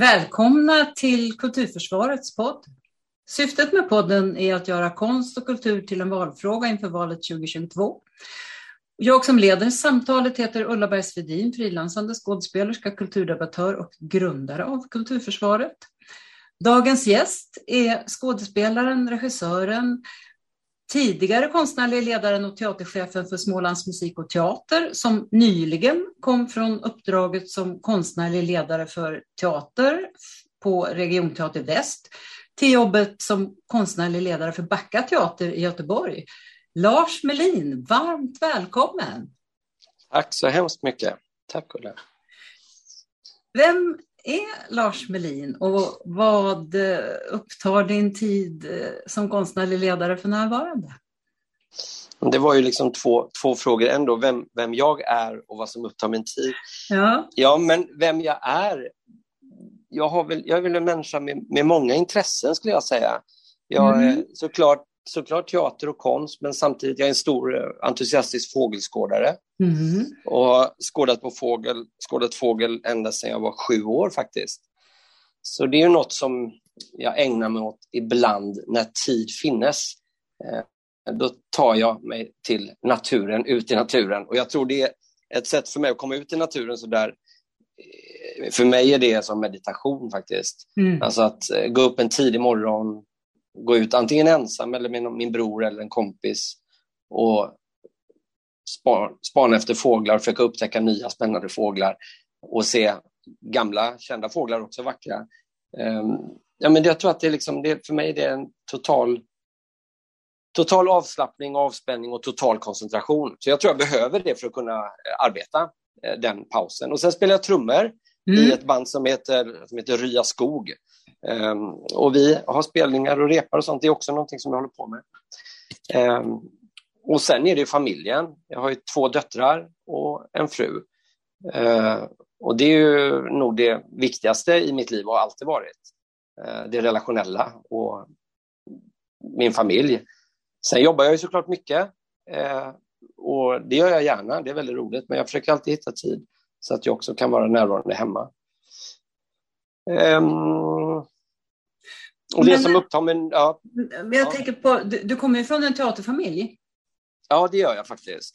Välkomna till Kulturförsvarets podd. Syftet med podden är att göra konst och kultur till en valfråga inför valet 2022. Jag som leder samtalet heter Ulla Bergsvedin, frilansande skådespelerska, kulturdebattör och grundare av Kulturförsvaret. Dagens gäst är skådespelaren, regissören, tidigare konstnärlig ledaren och teaterchefen för Smålands musik och teater som nyligen kom från uppdraget som konstnärlig ledare för teater på Regionteater Väst till jobbet som konstnärlig ledare för Backa teater i Göteborg. Lars Melin, varmt välkommen! Tack så hemskt mycket. Tack Ulla. Vem är Lars Melin och vad upptar din tid som konstnärlig ledare för närvarande? Det var ju liksom två, två frågor ändå, vem, vem jag är och vad som upptar min tid. Ja, ja men vem jag är? Jag, har väl, jag är väl en människa med, med många intressen skulle jag säga. Jag är såklart, såklart teater och konst, men samtidigt jag är en stor eh, entusiastisk fågelskådare. Mm. Och skådat på fågel, skådat fågel ända sedan jag var sju år faktiskt. Så det är ju något som jag ägnar mig åt ibland när tid finnes. Eh, då tar jag mig till naturen, ut i naturen. Och jag tror det är ett sätt för mig att komma ut i naturen så där. Eh, för mig är det som meditation faktiskt. Mm. Alltså att gå upp en tidig morgon, gå ut antingen ensam eller med min bror eller en kompis och spana efter fåglar, försöka upptäcka nya spännande fåglar och se gamla kända fåglar också vackra. Um, ja, men jag tror att det, är liksom, det för mig det är en total total avslappning, avspänning och total koncentration. Så jag tror jag behöver det för att kunna arbeta den pausen. Och sen spelar jag trummor mm. i ett band som heter, som heter Rya skog. Ehm, och vi har spelningar och repar och sånt, det är också någonting som jag håller på med. Ehm, och sen är det familjen. Jag har ju två döttrar och en fru. Ehm, och det är ju nog det viktigaste i mitt liv och har alltid varit. Det relationella och min familj. Sen jobbar jag ju såklart mycket och det gör jag gärna, det är väldigt roligt, men jag försöker alltid hitta tid så att jag också kan vara närvarande hemma. Um, och det men, som upptar min... Ja, men jag ja. tänker på, du, du kommer ju från en teaterfamilj. Ja, det gör jag faktiskt.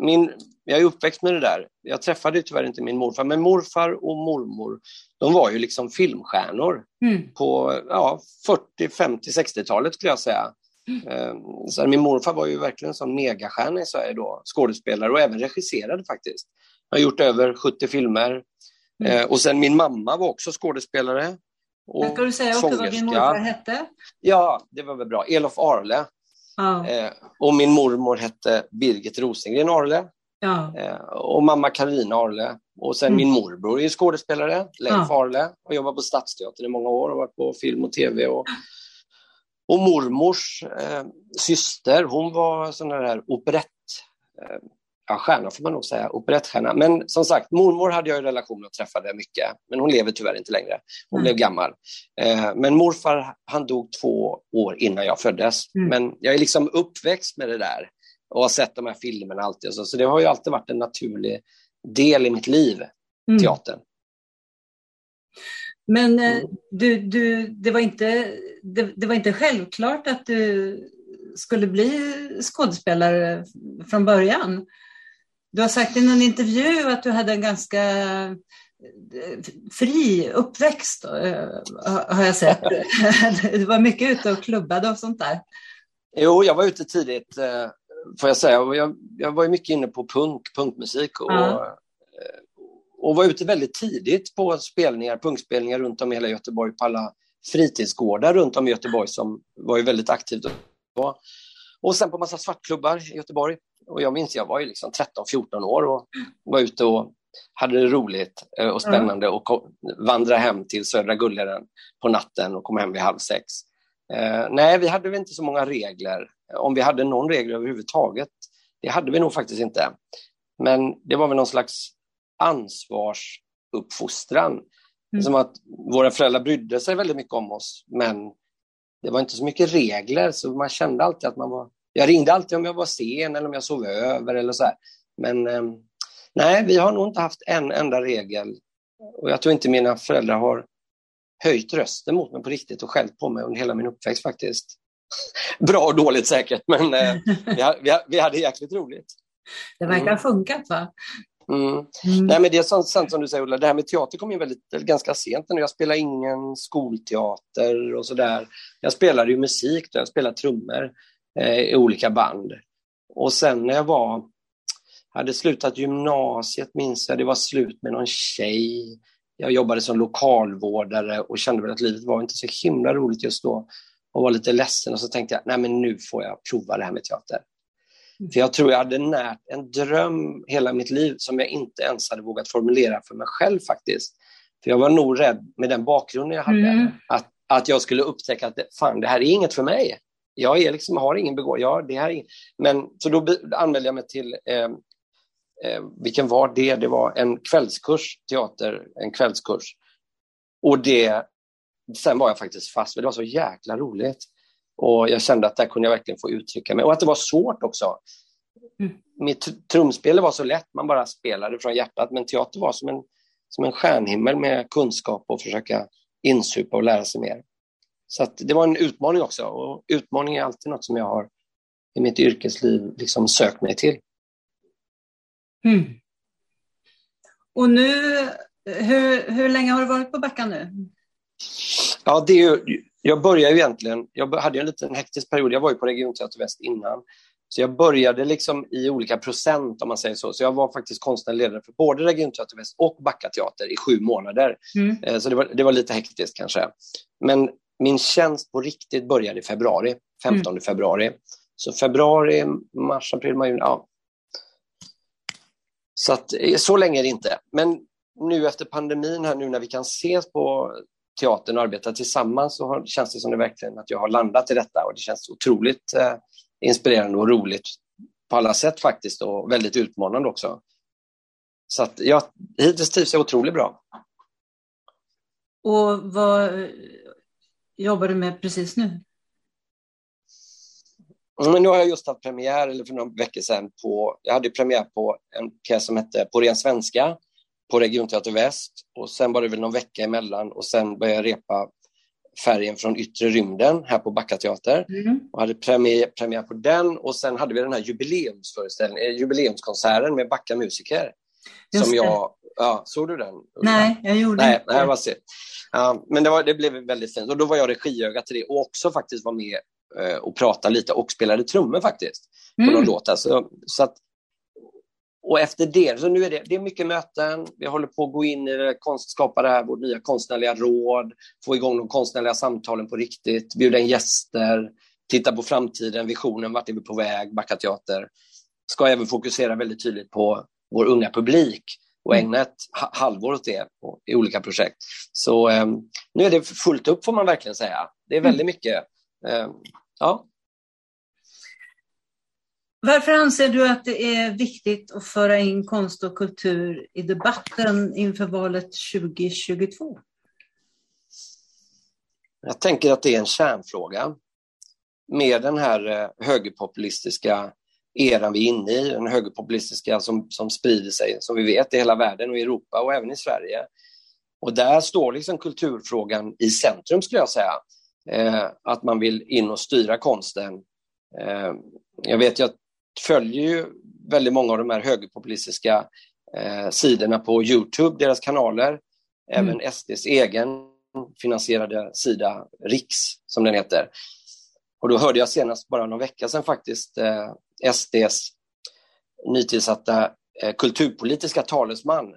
Min, jag är uppväxt med det där. Jag träffade tyvärr inte min morfar, men morfar och mormor, de var ju liksom filmstjärnor mm. på ja, 40, 50, 60-talet skulle jag säga. Mm. Så min morfar var ju verkligen en megastjärna i Sverige då, skådespelare och även regisserade faktiskt. Han har gjort över 70 filmer. Mm. Och sen min mamma var också skådespelare. Och Ska du säga också vad din morfar hette? Ja, det var väl bra. Elof Arle. Ja. Eh, och min mormor hette Birgit Rosengren Arle. Ja. Eh, och mamma Karolina Arle. Och sen Mm. min morbror är skådespelare, Leif Ja. Arle. Och jobbat på Stadsteatern i många år och varit på film och tv. Och, och mormors eh, syster, hon var sån här operett... Ja, stjärna får man nog säga, operettstjärna. Men som sagt, mormor hade jag en relation och träffade mycket, men hon lever tyvärr inte längre. Hon Mm. blev gammal. Eh, men morfar, han dog två år innan jag föddes. Mm. Men jag är liksom uppväxt med det där och har sett de här filmerna alltid. Så, så det har ju alltid varit en naturlig del i mitt liv, Mm. teatern. Men eh, Mm. du, du, det, var inte, det, det var inte självklart att du skulle bli skådespelare från början. Du har sagt i någon intervju att du hade en ganska eh, fri uppväxt, eh, har jag sett. Du var mycket ute och klubbade och sånt där. Jo, jag var ute tidigt, eh, får jag säga. Jag, jag var mycket inne på punk, punkmusik och, Ja. och var ute väldigt tidigt på spelningar, punkspelningar runt om i hela Göteborg, på alla fritidsgårdar runt om i Göteborg som var ju väldigt aktivt då. Och sen på massa svartklubbar i Göteborg. Och jag minns, jag var ju liksom 13-14 år och var ute och hade det roligt eh, och spännande och kom, vandra hem till Södra Gullaren på natten och kom hem vid halv sex. Eh, nej, vi hade väl inte så många regler. Om vi hade någon regel överhuvudtaget, det hade vi nog faktiskt inte. Men det var väl någon slags ansvarsuppfostran. Mm. Som att våra föräldrar brydde sig väldigt mycket om oss, men det var inte så mycket regler, så man kände alltid att man var... Jag ringde alltid om jag var sen eller om jag sov över eller så här. Men eh, nej, vi har nog inte haft en enda regel Och jag tror inte mina föräldrar har höjt rösten mot mig på riktigt och skällt på mig under hela min uppväxt faktiskt. Bra och dåligt säkert, men eh, vi, vi, vi hade jäkligt roligt. Det verkar ha funkat va? Mm. Mm. Nej, men det är sant, sant som du säger Ulla, det här med teater kom in väldigt, ganska sent. Nu. Jag spelade ingen skolteater och sådär. Jag spelade ju musik, då. jag spelade trummor eh, i olika band. Och sen när jag var, hade slutat gymnasiet minns jag, det var slut med någon tjej. Jag jobbade som lokalvårdare och kände väl att livet var inte så himla roligt just då och var lite ledsen och så tänkte jag, nej men nu får jag prova det här med teater. För jag tror jag hade närt en dröm hela mitt liv som jag inte ens hade vågat formulera för mig själv faktiskt. För jag var nog rädd med den bakgrunden jag hade, mm. att, att jag skulle upptäcka att fan, det här är inget för mig. Jag är liksom, har ingen begåvning. Ja, det här är... Men, så då anmälde jag mig till, eh, eh, vilken var det? Det var en kvällskurs, teater, en kvällskurs. Och det, sen var jag faktiskt fast, för det var så jäkla roligt. Och jag kände att där kunde jag verkligen få uttrycka mig. Och att det var svårt också. Mm. Mitt trumspel var så lätt, man bara spelade från hjärtat. Men teater var som en, som en stjärnhimmel med kunskap och försöka insupa och lära sig mer. Så det var en utmaning också. Och utmaning är alltid något som jag har i mitt yrkesliv liksom sökt mig till. Mm. Och nu, hur, hur länge har du varit på Backa nu? Ja, det är ju, jag började ju egentligen, jag hade en liten hektisk period, jag var ju på Regionteater Väst innan, så jag började liksom i olika procent om man säger så. Så jag var faktiskt konstnärlig ledare för både Regionteater Väst och Backa Teater i sju månader. Mm. Så det var, det var lite hektiskt kanske. Men min tjänst på riktigt började i februari, 15 mm. februari. Så februari, mars, april, maj, ja. Så att, eh, så länge är det inte. Men nu efter pandemin här nu när vi kan ses på teatern och arbeta tillsammans så har, känns det som det verkligen att jag har landat i detta och det känns otroligt eh, inspirerande och roligt på alla sätt faktiskt och väldigt utmanande också. Så att jag hittills trivs jag otroligt bra. Och vad jobbar du med precis nu? Men nu har jag just haft premiär, eller för några veckor sedan, på, jag hade premiär på en pjäs som hette På ren svenska på Regionteater Väst och sen var det väl någon vecka emellan och sen började jag repa Färgen från yttre rymden här på Backateater mm. och hade premiär, premiär på den och sen hade vi den här jubileumsföreställningen, eh, jubileumskonserten med Backa musiker. Som jag, ja, såg du den? Nej, jag gjorde nej, inte nej, det. Ja, men det, var, det blev väldigt fint och då var jag regiöga till det och också faktiskt var med eh, och pratade lite och spelade trummor faktiskt. På mm. någon låt. Alltså, så att och efter det, så nu är det, det är mycket möten, vi håller på att gå in i det, konst, skapa det här, vårt nya konstnärliga råd, få igång de konstnärliga samtalen på riktigt, bjuda in gäster, titta på framtiden, visionen, vart är vi på väg, Backa Teater. Ska även fokusera väldigt tydligt på vår unga publik och ägna ett halvår åt det i olika projekt. Så eh, nu är det fullt upp får man verkligen säga. Det är väldigt mycket. Eh, ja. Varför anser du att det är viktigt att föra in konst och kultur i debatten inför valet 2022? Jag tänker att det är en kärnfråga. Med den här eh, högerpopulistiska eran vi är inne i, den högerpopulistiska som, som sprider sig, som vi vet, i hela världen och i Europa och även i Sverige. Och där står liksom kulturfrågan i centrum, skulle jag säga. Eh, att man vill in och styra konsten. Eh, jag vet att följer ju väldigt många av de här högerpopulistiska eh, sidorna på Youtube, deras kanaler, mm. även SDs egen finansierade sida Riks, som den heter. Och då hörde jag senast, bara någon vecka sedan faktiskt, eh, SDs nytillsatta eh, kulturpolitiska talesman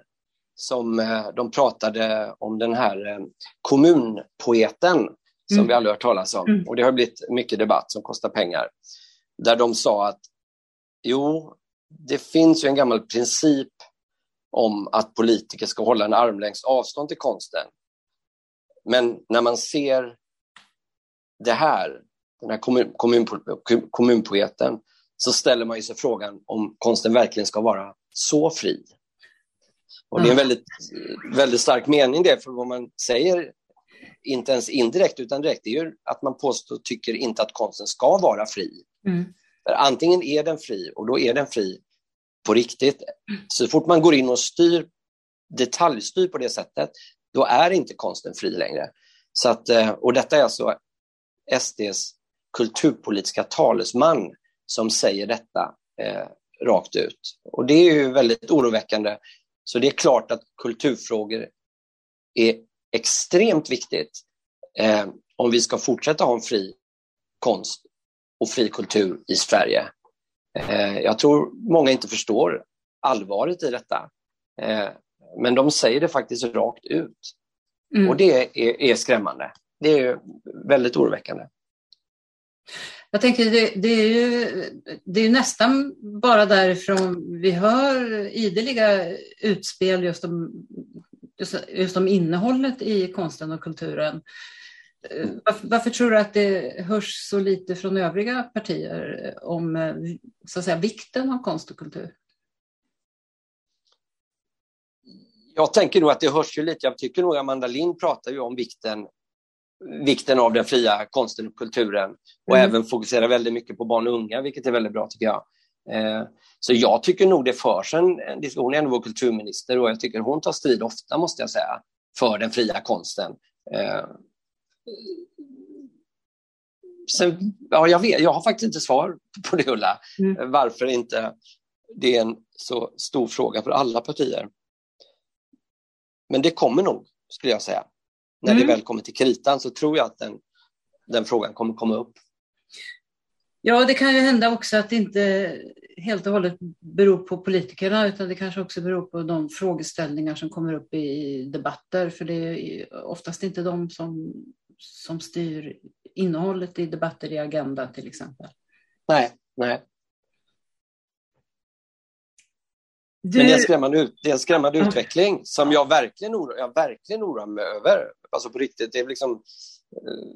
som eh, de pratade om den här eh, kommunpoeten som mm. vi aldrig hört talas om. Mm. Och det har blivit mycket debatt som kostar pengar. Där de sa att Jo, det finns ju en gammal princip om att politiker ska hålla en armlängds avstånd till konsten. Men när man ser det här, den här kommun, kommun, kommunpoeten, så ställer man sig frågan om konsten verkligen ska vara så fri. Och det är en väldigt, väldigt stark mening det, för vad man säger, inte ens indirekt utan direkt, är ju att man påstår, tycker inte att konsten ska vara fri. Mm. Antingen är den fri och då är den fri på riktigt. Så fort man går in och styr detaljstyr på det sättet, då är inte konsten fri längre. Så att, eh, och detta är alltså SDs kulturpolitiska talesman som säger detta eh, rakt ut. Och det är ju väldigt oroväckande. Så det är klart att kulturfrågor är extremt viktigt eh, om vi ska fortsätta ha en fri konst och fri kultur i Sverige. Eh, jag tror många inte förstår allvaret i detta. Eh, men de säger det faktiskt rakt ut. Mm. Och det är, är, skrämmande. Det är väldigt oroväckande. Jag tänker det, det, är ju det är nästan bara därifrån vi hör ideliga utspel just om, just, just om innehållet i konsten och kulturen. Eh, varför, varför, tror du att det hörs så lite från övriga partier om eh, så att säga, vikten av konst och kultur? Jag tänker nog att det hörs ju lite. Jag tycker nog Amanda Lind pratar ju om vikten, vikten av den fria konsten och kulturen och mm. även fokuserar väldigt mycket på barn och unga, vilket är väldigt bra tycker jag. Eh, så jag tycker nog det förs en, en diskussion, hon är ändå vår kulturminister och jag tycker hon tar strid ofta, måste jag säga, för den fria konsten. Eh, sen, ja, jag, vet, jag har faktiskt inte svar på det, Ulla, mm. varför inte det är en så stor fråga för alla partier. Men det kommer nog, skulle jag säga. När mm. det väl kommer till kritan så tror jag att den, den frågan kommer komma upp. Ja, det kan ju hända också att det inte helt och hållet beror på politikerna utan det kanske också beror på de frågeställningar som kommer upp i debatter för det är oftast inte de som, som styr innehållet i debatter i Agenda till exempel. Nej, nej. Du... Men det är en skrämmande, det är en skrämmande mm. utveckling som jag verkligen, oroar, jag verkligen oroar mig över. Alltså på riktigt, det är liksom... Eh,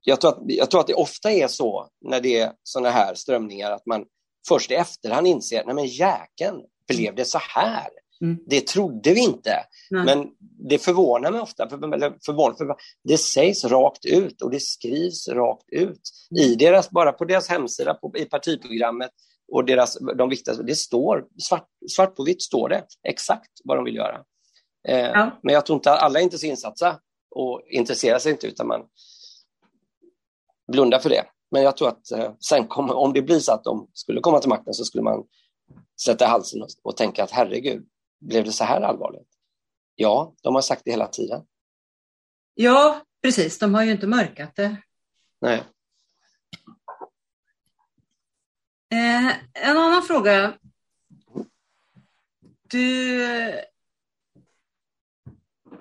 jag tror, att, jag tror att det ofta är så när det är sådana här strömningar att man först i efterhand inser, nej men jäkeln, blev det så här? Mm. Det trodde vi inte. Nej. Men det förvånar mig ofta, för, förvånar, för, det sägs rakt ut och det skrivs rakt ut i deras, bara på deras hemsida, på, i partiprogrammet, och deras, de viktigaste, det står, svart, svart på vitt står det exakt vad de vill göra. Eh, ja. Men jag tror inte alla är inte så insatta och intresserar sig inte utan man blundar för det. Men jag tror att eh, sen kommer, om det blir så att de skulle komma till makten så skulle man sätta halsen och, och tänka att herregud, blev det så här allvarligt? Ja, de har sagt det hela tiden. Ja, precis. De har ju inte mörkat det. Nej. Eh, en annan fråga. Du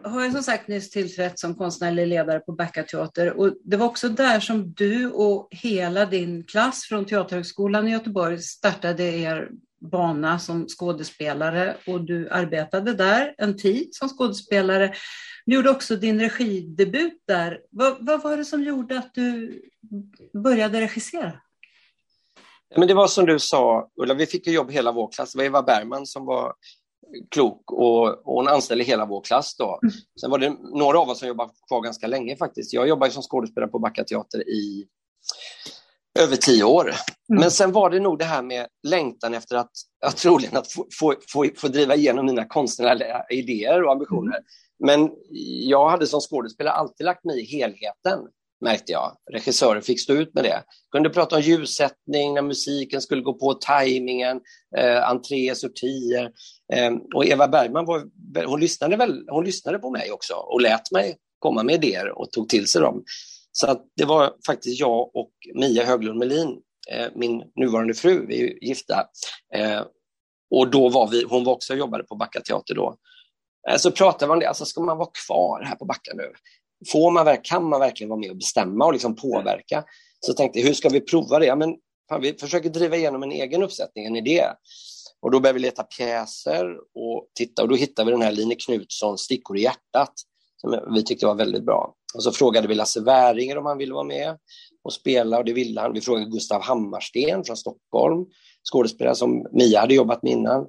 har jag som sagt nyss tillträtt som konstnärlig ledare på Backa Teater och det var också där som du och hela din klass från Teaterhögskolan i Göteborg startade er bana som skådespelare och du arbetade där en tid som skådespelare. Du gjorde också din regidebut där. Vad, vad var det som gjorde att du började regissera? Men det var som du sa, Ulla, vi fick ju jobb hela vår klass. Det var Eva Bergman som var klok och, och hon anställde hela vår klass då. Mm. Sen var det några av oss som jobbade kvar ganska länge faktiskt. Jag jobbade som skådespelare på Backa Teater i över tio år. Mm. Men sen var det nog det här med längtan efter att, att troligen att få, få, få, få driva igenom mina konstnärliga idéer och ambitioner. Mm. Men jag hade som skådespelare alltid lagt mig i helheten märkte jag. Regissören fick stå ut med det. Kunde prata om ljussättning, när musiken skulle gå på, tajmingen, eh, entré, sortier. Eh, och Eva Bergman var, hon, lyssnade väl, hon lyssnade på mig också och lät mig komma med idéer och tog till sig dem. Så att det var faktiskt jag och Mia Höglund Melin, eh, min nuvarande fru, vi är gifta. Eh, och då var vi, hon var också jobbade på Backa Teater då. Eh, så pratade vi om det, alltså ska man vara kvar här på Backa nu? Får man, kan man verkligen vara med och bestämma och liksom påverka? Så tänkte jag, hur ska vi prova det? Ja, men, fan, vi försöker driva igenom en egen uppsättning, en idé. Och då började vi leta pjäser och titta och då hittade vi den här Line Knutsson Stickor i hjärtat som vi tyckte var väldigt bra. Och så frågade vi Lasse Wäringer om han ville vara med och spela och det ville han. Vi frågade Gustav Hammarsten från Stockholm, skådespelare som Mia hade jobbat med innan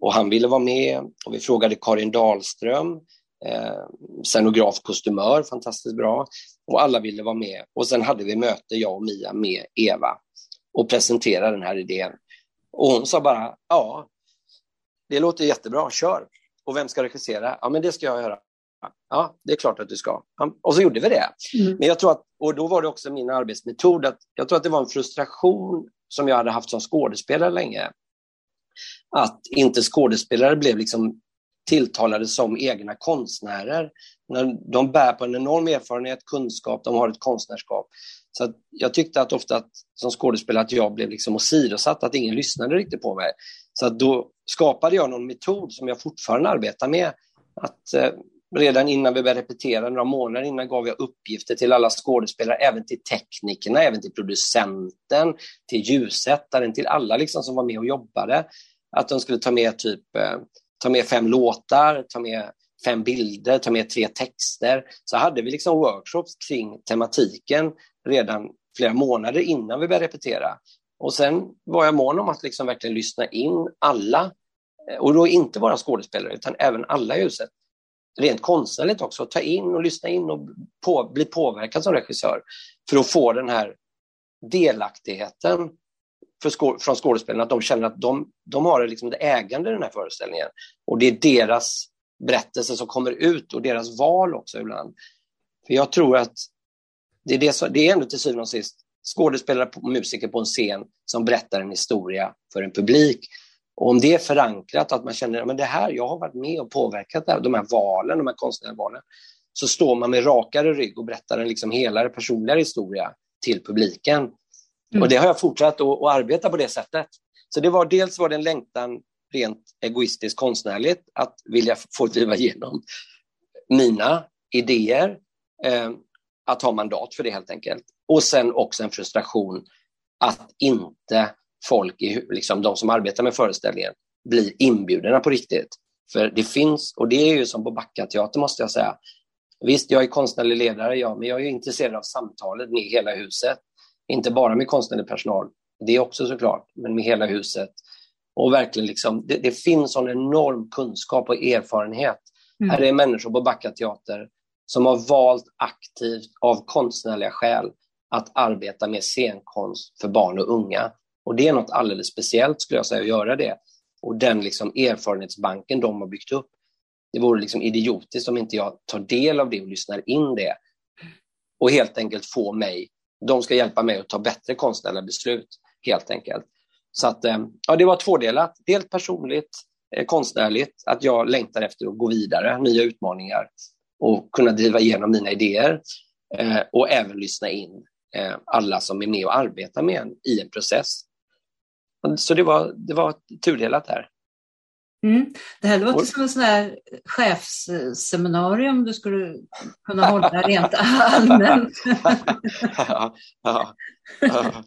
och han ville vara med. Och vi frågade Karin Dahlström eh, scenograf, kostymör, fantastiskt bra. Och alla ville vara med. Och sen hade vi möte, jag och Mia, med Eva och presenterade den här idén. Och hon sa bara, ja, det låter jättebra, kör. och vem ska regissera? Ja, men det ska jag göra. Ja, det är klart att du ska. Och så gjorde vi det. Mm. Men jag tror att, och då var det också min arbetsmetod, att jag tror att det var en frustration som jag hade haft som skådespelare länge. Att inte skådespelare blev liksom tilltalade som egna konstnärer. De bär på en enorm erfarenhet, kunskap, de har ett konstnärskap. Så jag tyckte att ofta att, som skådespelare att jag blev liksom åsidosatt, att ingen lyssnade riktigt på mig. Så då skapade jag någon metod som jag fortfarande arbetar med. Att eh, redan innan vi började repetera, några månader innan, gav jag uppgifter till alla skådespelare, även till teknikerna, även till producenten, till ljussättaren, till alla liksom som var med och jobbade. Att de skulle ta med typ eh, ta med fem låtar, ta med fem bilder, ta med tre texter. Så hade vi liksom workshops kring tematiken redan flera månader innan vi började repetera. Och sen var jag mån om att liksom verkligen lyssna in alla, eh, och då inte bara skådespelare utan även alla i huset. Rent konstnärligt också, ta in och lyssna in och på, bli påverkad som regissör för att få den här delaktigheten för från skådespelarna, att de känner att de, de har liksom ett ägande i den här föreställningen. Och det är deras berättelse som kommer ut och deras val också ibland. För jag tror att det är, det, som, det är ändå till syvende och sist skådespelare och musiker på en scen som berättar en historia för en publik. Och om det är förankrat, att man känner att det här, jag har varit med och påverkat det här, de här valen, de här konstnärliga valen, så står man med rakare rygg och berättar en liksom helare personligare historia till publiken. Mm. Och det har jag fortsatt att, att, arbeta på det sättet. Så det var dels var det en längtan rent egoistiskt konstnärligt att vilja få driva igenom mina idéer, eh, att ha mandat för det helt enkelt. Och sen också en frustration att inte folk, liksom de som arbetar med föreställningen, blir inbjudna på riktigt. För det finns, och det är ju som på Backateatern måste jag säga, Visst, jag är konstnärlig ledare, ja, men jag är intresserad av samtalet med hela huset. Inte bara med konstnärlig personal, det också såklart, men med hela huset. Och verkligen liksom, det, det finns sån enorm kunskap och erfarenhet. Mm. Här är människor på Backa Teater som har valt aktivt av konstnärliga skäl att arbeta med scenkonst för barn och unga. Och det är något alldeles speciellt skulle jag säga att göra det. Och den liksom erfarenhetsbanken de har byggt upp. Det vore liksom idiotiskt om inte jag tar del av det och lyssnar in det. Och helt enkelt få mig de ska hjälpa mig att ta bättre konstnärliga beslut, helt enkelt. Så att, eh, ja, det var tvådelat. Helt personligt, eh, konstnärligt, att jag längtar efter att gå vidare, nya utmaningar och kunna driva igenom mina idéer eh, och även lyssna in eh, alla som är med och arbetar med en i en process. Så det var, det var tudelat här. Mm. Det här låter och, som en sån här chefsseminarium du skulle kunna hålla rent allmänt. ja, ja, ja.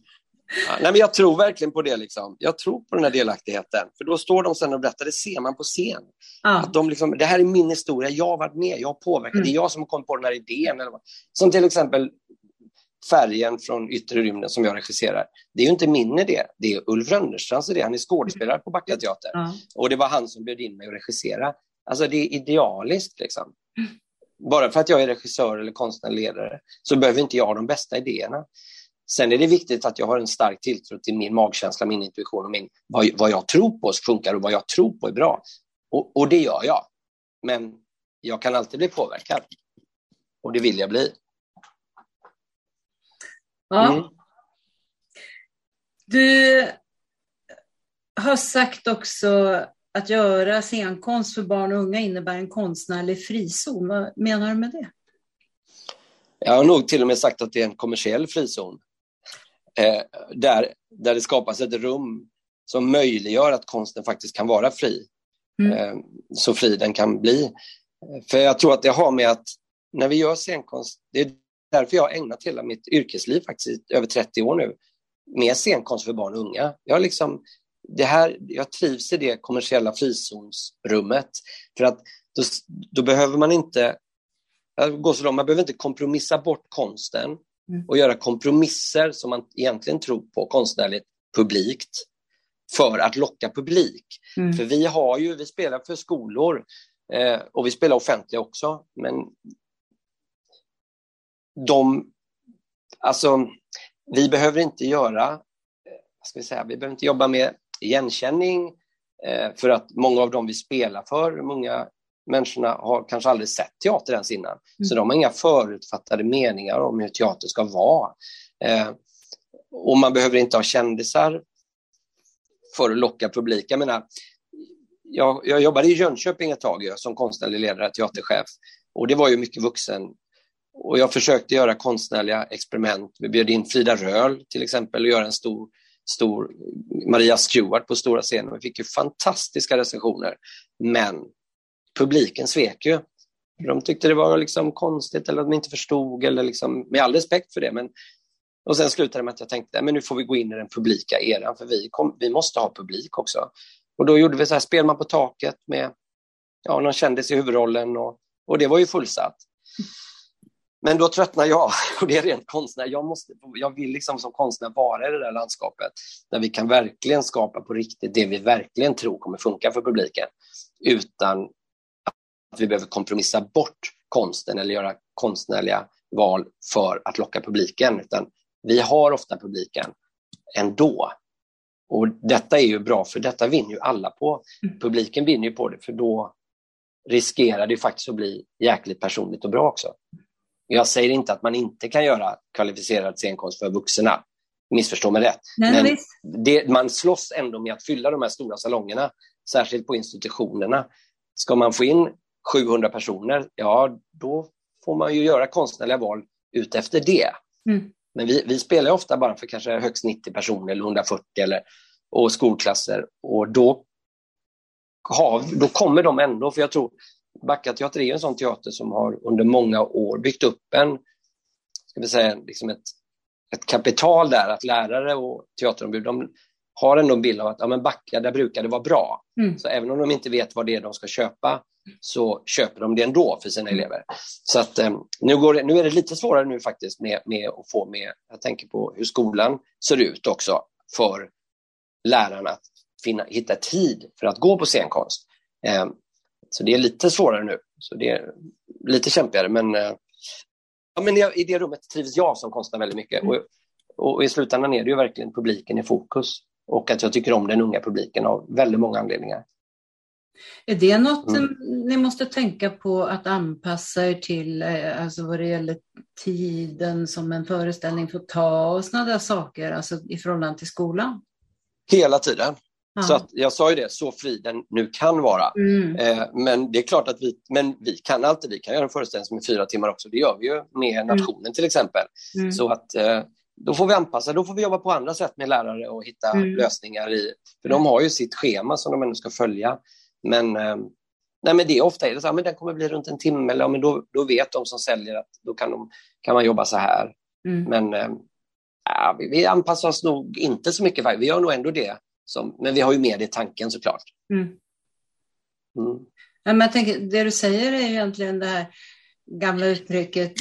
Nej, men jag tror verkligen på det. Liksom. Jag tror på den här delaktigheten. För då står de sen och berättar, det ser man på scen. Att de liksom, det här är min historia, jag har varit med, jag har påverkat, mm. det är jag som har kommit på den här idén. Eller vad. Som till exempel Färgen från yttre rymden som jag regisserar. Det är ju inte min idé, det är Ulf Rönnerstrands idé. Han är skådespelare på Backa Teater. Mm. Och det var han som bjöd in mig att regissera. Alltså det är idealiskt liksom. Mm. Bara för att jag är regissör eller konstnärledare så behöver inte jag ha de bästa idéerna. Sen är det viktigt att jag har en stark tilltro till min magkänsla, min intuition och min, vad, vad jag tror på funkar och vad jag tror på är bra. Och, och det gör jag. Men jag kan alltid bli påverkad. Och det vill jag bli. Ja. Mm. Du har sagt också att göra scenkonst för barn och unga innebär en konstnärlig frizon. Vad menar du med det? Jag har nog till och med sagt att det är en kommersiell frizon. Eh, där, där det skapas ett rum som möjliggör att konsten faktiskt kan vara fri. Mm. Eh, så fri den kan bli. För jag tror att det har med att när vi gör scenkonst, det är därför jag har ägnat hela mitt yrkesliv, faktiskt över 30 år nu, med scenkonst för barn och unga. Jag, liksom, det här, jag trivs i det kommersiella frizonsrummet. För att då, då behöver man inte gå så långt, man behöver inte kompromissa bort konsten mm. och göra kompromisser som man egentligen tror på konstnärligt publikt för att locka publik. Mm. För vi har ju, vi spelar för skolor eh, och vi spelar offentliga också, men de, alltså, vi behöver inte göra, vad ska vi säga, vi behöver inte jobba med igenkänning Eh, för att många av dem vi spelar för, många människorna har kanske aldrig sett teater ens innan. Mm. Så de har inga förutfattade meningar om hur teater ska vara. Eh, och man behöver inte ha kändisar för att locka publik. Jag menar, jag, jag jobbade i Jönköping ett tag som konstnärlig ledare, teaterchef. Och det var ju mycket vuxen. Och jag försökte göra konstnärliga experiment. Vi bjöd in Frida Röhl till exempel och göra en stor, stor Maria Stewart på stora scenen. Vi fick ju fantastiska recensioner. Men publiken svek ju. De tyckte det var liksom konstigt eller att de inte förstod, eller liksom, med all respekt för det. Men, och sen slutade det med att jag tänkte men nu får vi gå in i den publika eran, för vi, kom, vi måste ha publik också. Och då gjorde vi så här, spelman på taket med ja, någon kändis i huvudrollen och, och det var ju fullsatt. Men då tröttnar jag, och det är rent konstnär. Jag, måste, jag vill liksom som konstnär vara i det där landskapet där vi kan verkligen skapa på riktigt det vi verkligen tror kommer funka för publiken utan att vi behöver kompromissa bort konsten eller göra konstnärliga val för att locka publiken, utan vi har ofta publiken ändå. Och detta är ju bra, för detta vinner ju alla på. Mm. Publiken vinner ju på det, för då riskerar det faktiskt att bli jäkligt personligt och bra också. Jag säger inte att man inte kan göra kvalificerad scenkonst för vuxna, missförstå mig rätt. Nej, Men det, man slåss ändå med att fylla de här stora salongerna, särskilt på institutionerna. Ska man få in 700 personer, ja då får man ju göra konstnärliga val utefter det. Mm. Men vi, vi spelar ofta bara för kanske högst 90 personer eller 140 eller, och skolklasser och då, har, då kommer de ändå, för jag tror Backateater är en sån teater som har under många år byggt upp en, ska vi säga, liksom ett, ett kapital där, att lärare och teaterombud, de har ändå en bild av att ja, men Backa, där brukar det vara bra. Mm. Så även om de inte vet vad det är de ska köpa så köper de det ändå för sina mm. elever. Så att, um, nu, går det, nu är det lite svårare nu faktiskt med, med att få med, jag tänker på hur skolan ser ut också för lärarna att finna, hitta tid för att gå på scenkonst. Um, så det är lite svårare nu, så det är lite kämpigare men, uh, ja, men i det rummet trivs jag som konstnär väldigt mycket mm. och, och i slutändan är det ju verkligen publiken i fokus och att jag tycker om den unga publiken av väldigt många anledningar. Är det något mm. ni måste tänka på att anpassa er till, eh, alltså vad det gäller tiden som en föreställning får ta och sådana där saker, alltså i förhållande till skolan? Hela tiden. Ja. Så att, jag sa ju det, så fri den nu kan vara. Mm. Eh, men det är klart att vi, men vi kan alltid, vi kan göra en föreställning som är fyra timmar också, det gör vi ju med mm. nationen mm. till exempel. Mm. Så att eh, då får vi anpassa, då får vi jobba på andra sätt med lärare och hitta mm. lösningar i, för de har ju sitt schema som de ändå ska följa. Men, eh, nej, men det är ofta är det så här, men den kommer bli runt en timme, eller, ja, men då, då vet de som säljer att då kan, de, kan man jobba så här. Mm. Men äh, vi, vi anpassar oss nog inte så mycket, vi gör nog ändå det. Som, men vi har ju med det i tanken såklart. Mm. Mm. Ja, men jag tänker, det du säger är egentligen det här gamla uttrycket,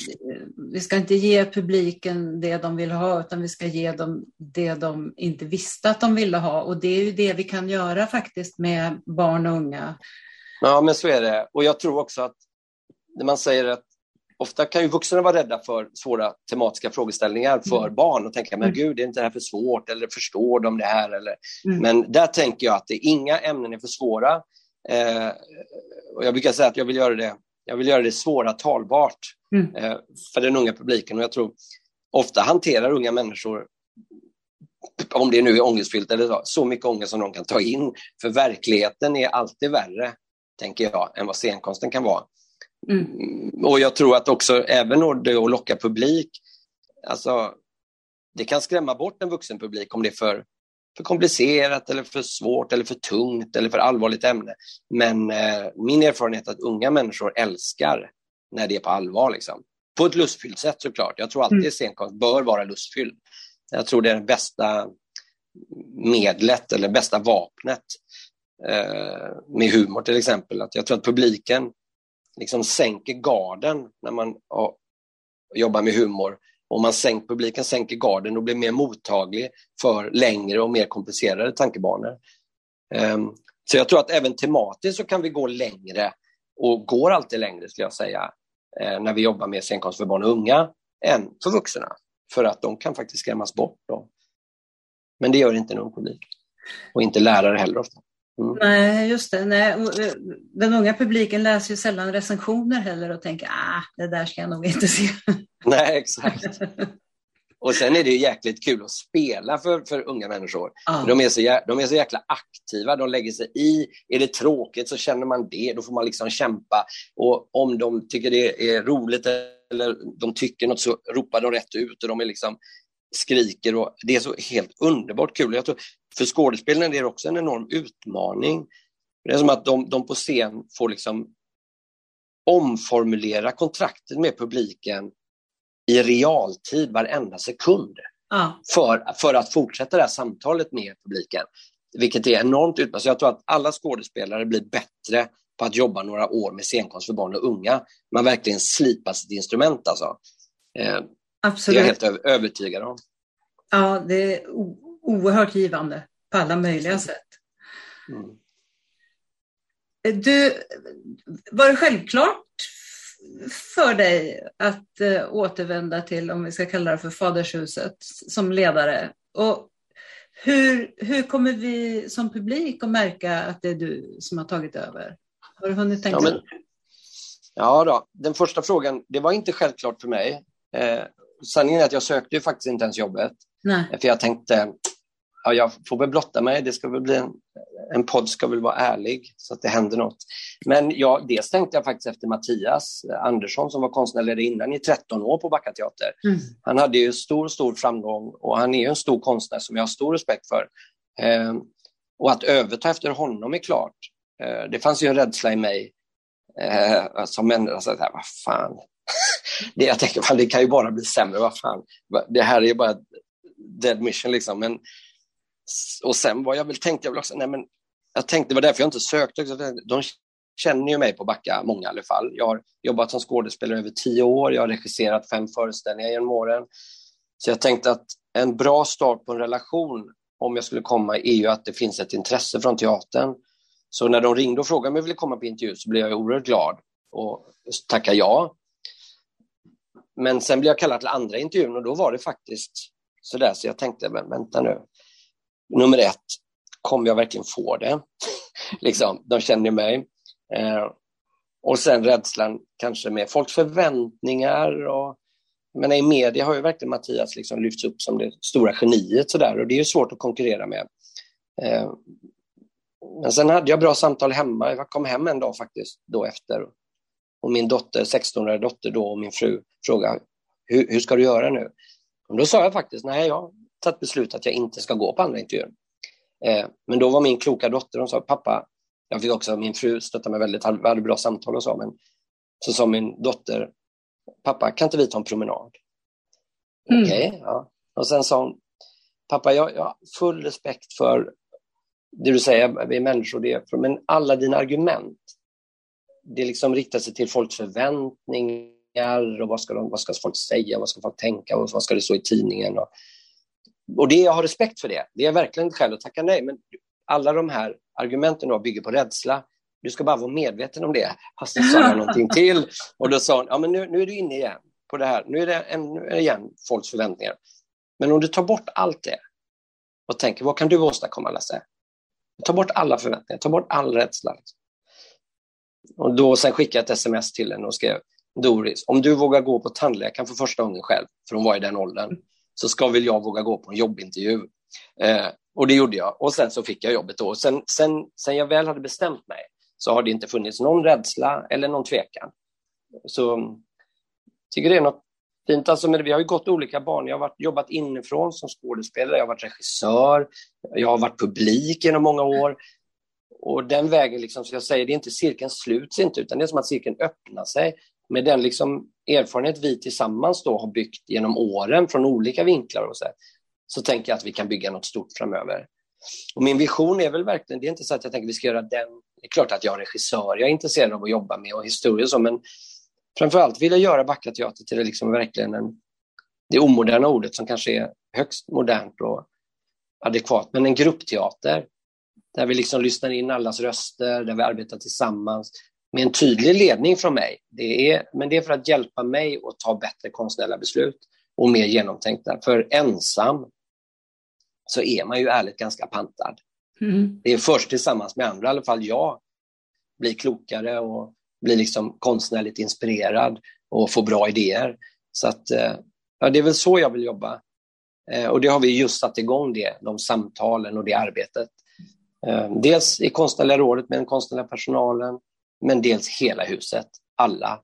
vi ska inte ge publiken det de vill ha, utan vi ska ge dem det de inte visste att de ville ha. Och det är ju det vi kan göra faktiskt med barn och unga. Ja, men så är det. Och jag tror också att när man säger att ofta kan ju vuxna vara rädda för svåra tematiska frågeställningar för mm. barn och tänka, men mm. gud, är inte det här för svårt? Eller förstår de det här? Eller... Mm. Men där tänker jag att det, inga ämnen är för svåra. Eh, och jag brukar säga att jag vill göra det jag vill göra det svåra talbart mm. eh, för den unga publiken. Och jag tror ofta hanterar unga människor, om det nu är ångestfyllt eller så, så mycket ångest som de kan ta in. För verkligheten är alltid värre, tänker jag, än vad scenkonsten kan vara. Mm. Och jag tror att också, även det att locka publik, alltså, det kan skrämma bort en vuxen publik om det är för för komplicerat eller för svårt eller för tungt eller för allvarligt ämne. Men eh, min erfarenhet är att unga människor älskar när det är på allvar. Liksom. På ett lustfyllt sätt såklart. Jag tror alltid mm. scenkonst bör vara lustfylld. Jag tror det är det bästa medlet eller bästa vapnet eh, med humor till exempel. Att jag tror att publiken liksom sänker garden när man oh, jobbar med humor om man sänker publiken sänker garden och blir mer mottaglig för längre och mer komplicerade tankebanor. Um, så jag tror att även tematiskt så kan vi gå längre och går alltid längre skulle jag säga eh, när vi jobbar med scenkonst för barn och unga än för vuxna. För att de kan faktiskt skrämmas bort. Då. Men det gör inte en ung publik. Och inte lärare heller ofta. Mm. Nej, just det. Nej. Eh, den unga publiken läser ju sällan recensioner heller och tänker ah, det där ska jag nog inte se. Nej, exakt. Och sen är det ju jäkligt kul att spela för, för unga människor. Ah. De, är så, de är så jäkla aktiva, de lägger sig i. Är det tråkigt så känner man det, då får man liksom kämpa. Och om de tycker det är roligt eller de tycker något så ropar de rätt ut och de är liksom skriker. Och det är så helt underbart kul. Jag tror, för skådespelarna är det också en enorm utmaning. Det är som att de, de på scen får liksom omformulera kontraktet med publiken i realtid varenda sekund. Ja. För, för att fortsätta det här samtalet med publiken. Vilket är enormt utmanande. Så jag tror att alla skådespelare blir bättre på att jobba några år med scenkonst för barn och unga. Man verkligen slipar sitt instrument alltså. Eh, Absolut. Det är jag helt övertygad om. Ja, det är oerhört givande på alla möjliga sätt. Mm. Du, var det självklart för dig att äh, återvända till, om vi ska kalla det för fadershuset, som ledare? Och hur, hur kommer vi som publik att märka att det är du som har tagit över? Har du hunnit tänka? Ja, men, ja då. den första frågan, det var inte självklart för mig. Eh, sanningen är att jag sökte ju faktiskt inte ens jobbet. Nej. För jag tänkte, ja, jag får väl blotta mig, det ska väl bli en, en podd ska väl vara ärlig så att det händer något. Men ja, dels tänkte jag faktiskt efter Mattias Andersson som var konstnärledare innan i 13 år på Backa Teater. Mm. Han hade ju stor, stor framgång och han är ju en stor konstnär som jag har stor respekt för. Eh, och att överta efter honom är klart. Eh, det fanns ju en rädsla i mig eh, som människa, alltså, vad fan det, jag tänker, det kan ju bara bli sämre, vad fan. Det här är ju bara dead mission liksom. Men och sen vad jag väl, tänkte jag väl också, nej men jag tänkte, det var därför jag inte sökte. De känner ju mig på Backa, många i alla fall. Jag har jobbat som skådespelare över tio år, jag har regisserat fem föreställningar genom åren. Så jag tänkte att en bra start på en relation, om jag skulle komma, är ju att det finns ett intresse från teatern. Så när de ringde och frågade om jag ville komma på intervju så blev jag oerhört glad och tackade ja. Men sen blev jag kallad till andra intervjun och då var det faktiskt sådär så jag tänkte, men vänta nu, nummer ett, kommer jag verkligen få det? liksom, de känner mig. Eh, och sen rädslan kanske med folks förväntningar. Och, men i media har ju verkligen Mattias liksom lyfts upp som det stora geniet så där, och det är svårt att konkurrera med. Eh, men sen hade jag bra samtal hemma. Jag kom hem en dag faktiskt då efter. Och min dotter, 16-åriga dotter då och min fru frågade hur, hur ska du göra nu? Och då sa jag faktiskt nej, jag tagit beslut att jag inte ska gå på andra intervjuer. Eh, men då var min kloka dotter, hon sa pappa, jag fick också, min fru stötta mig väldigt, vi hade bra samtal och så, men så sa min dotter, pappa kan inte vi ta en promenad? Mm. Okej, okay, ja. Och sen sa hon, pappa jag, jag har full respekt för det du säger, vi är människor, det är, men alla dina argument, det liksom riktar sig till folks förväntningar och vad ska, de, vad ska folk säga, vad ska folk tänka och vad ska det stå i tidningen? Och, och det, jag har respekt för det. Det är verkligen inte skäl att tacka nej, men alla de här argumenten då bygger på rädsla. Du ska bara vara medveten om det. Hastigt sa jag någonting till och då sa hon, ja men nu, nu är du inne igen på det här. Nu är det en, nu är det igen folks förväntningar. Men om du tar bort allt det och tänker, vad kan du åstadkomma Lasse? Ta bort alla förväntningar, ta bort all rädsla. Och då sen skickade jag ett sms till henne och skrev, Doris, om du vågar gå på tandläkaren för första gången själv, för hon var i den åldern, så ska väl jag våga gå på en jobbintervju. Eh, och det gjorde jag och sen så fick jag jobbet då. Sen, sen, sen jag väl hade bestämt mig så har det inte funnits någon rädsla eller någon tvekan. Så jag tycker det är något fint. Alltså, men vi har ju gått olika banor. Jag har varit, jobbat inifrån som skådespelare, jag har varit regissör, jag har varit publik genom många år. Och den vägen, liksom, som jag säger, det är inte cirkeln sluts inte, utan det är som att cirkeln öppnar sig. Med den liksom erfarenhet vi tillsammans då har byggt genom åren från olika vinklar och så, här, så tänker jag att vi kan bygga något stort framöver. Och min vision är väl verkligen, det är inte så att jag tänker att vi ska göra den, det är klart att jag är regissör, jag är intresserad av att jobba med och historia och så, men framförallt vill jag göra Backa teater till det liksom verkligen en, det omoderna ordet som kanske är högst modernt och adekvat, men en gruppteater där vi liksom lyssnar in allas röster, där vi arbetar tillsammans, med en tydlig ledning från mig. Det är, men det är för att hjälpa mig att ta bättre konstnärliga beslut och mer genomtänkta. För ensam så är man ju ärligt ganska pantad. Mm. Det är först tillsammans med andra, i alla fall jag, blir klokare och blir liksom konstnärligt inspirerad och får bra idéer. Så att, eh, ja, det är väl så jag vill jobba. Eh, och det har vi just satt igång, det, de samtalen och det arbetet. Eh, dels i konstnärliga rådet med den konstnärliga personalen, men dels hela huset, alla.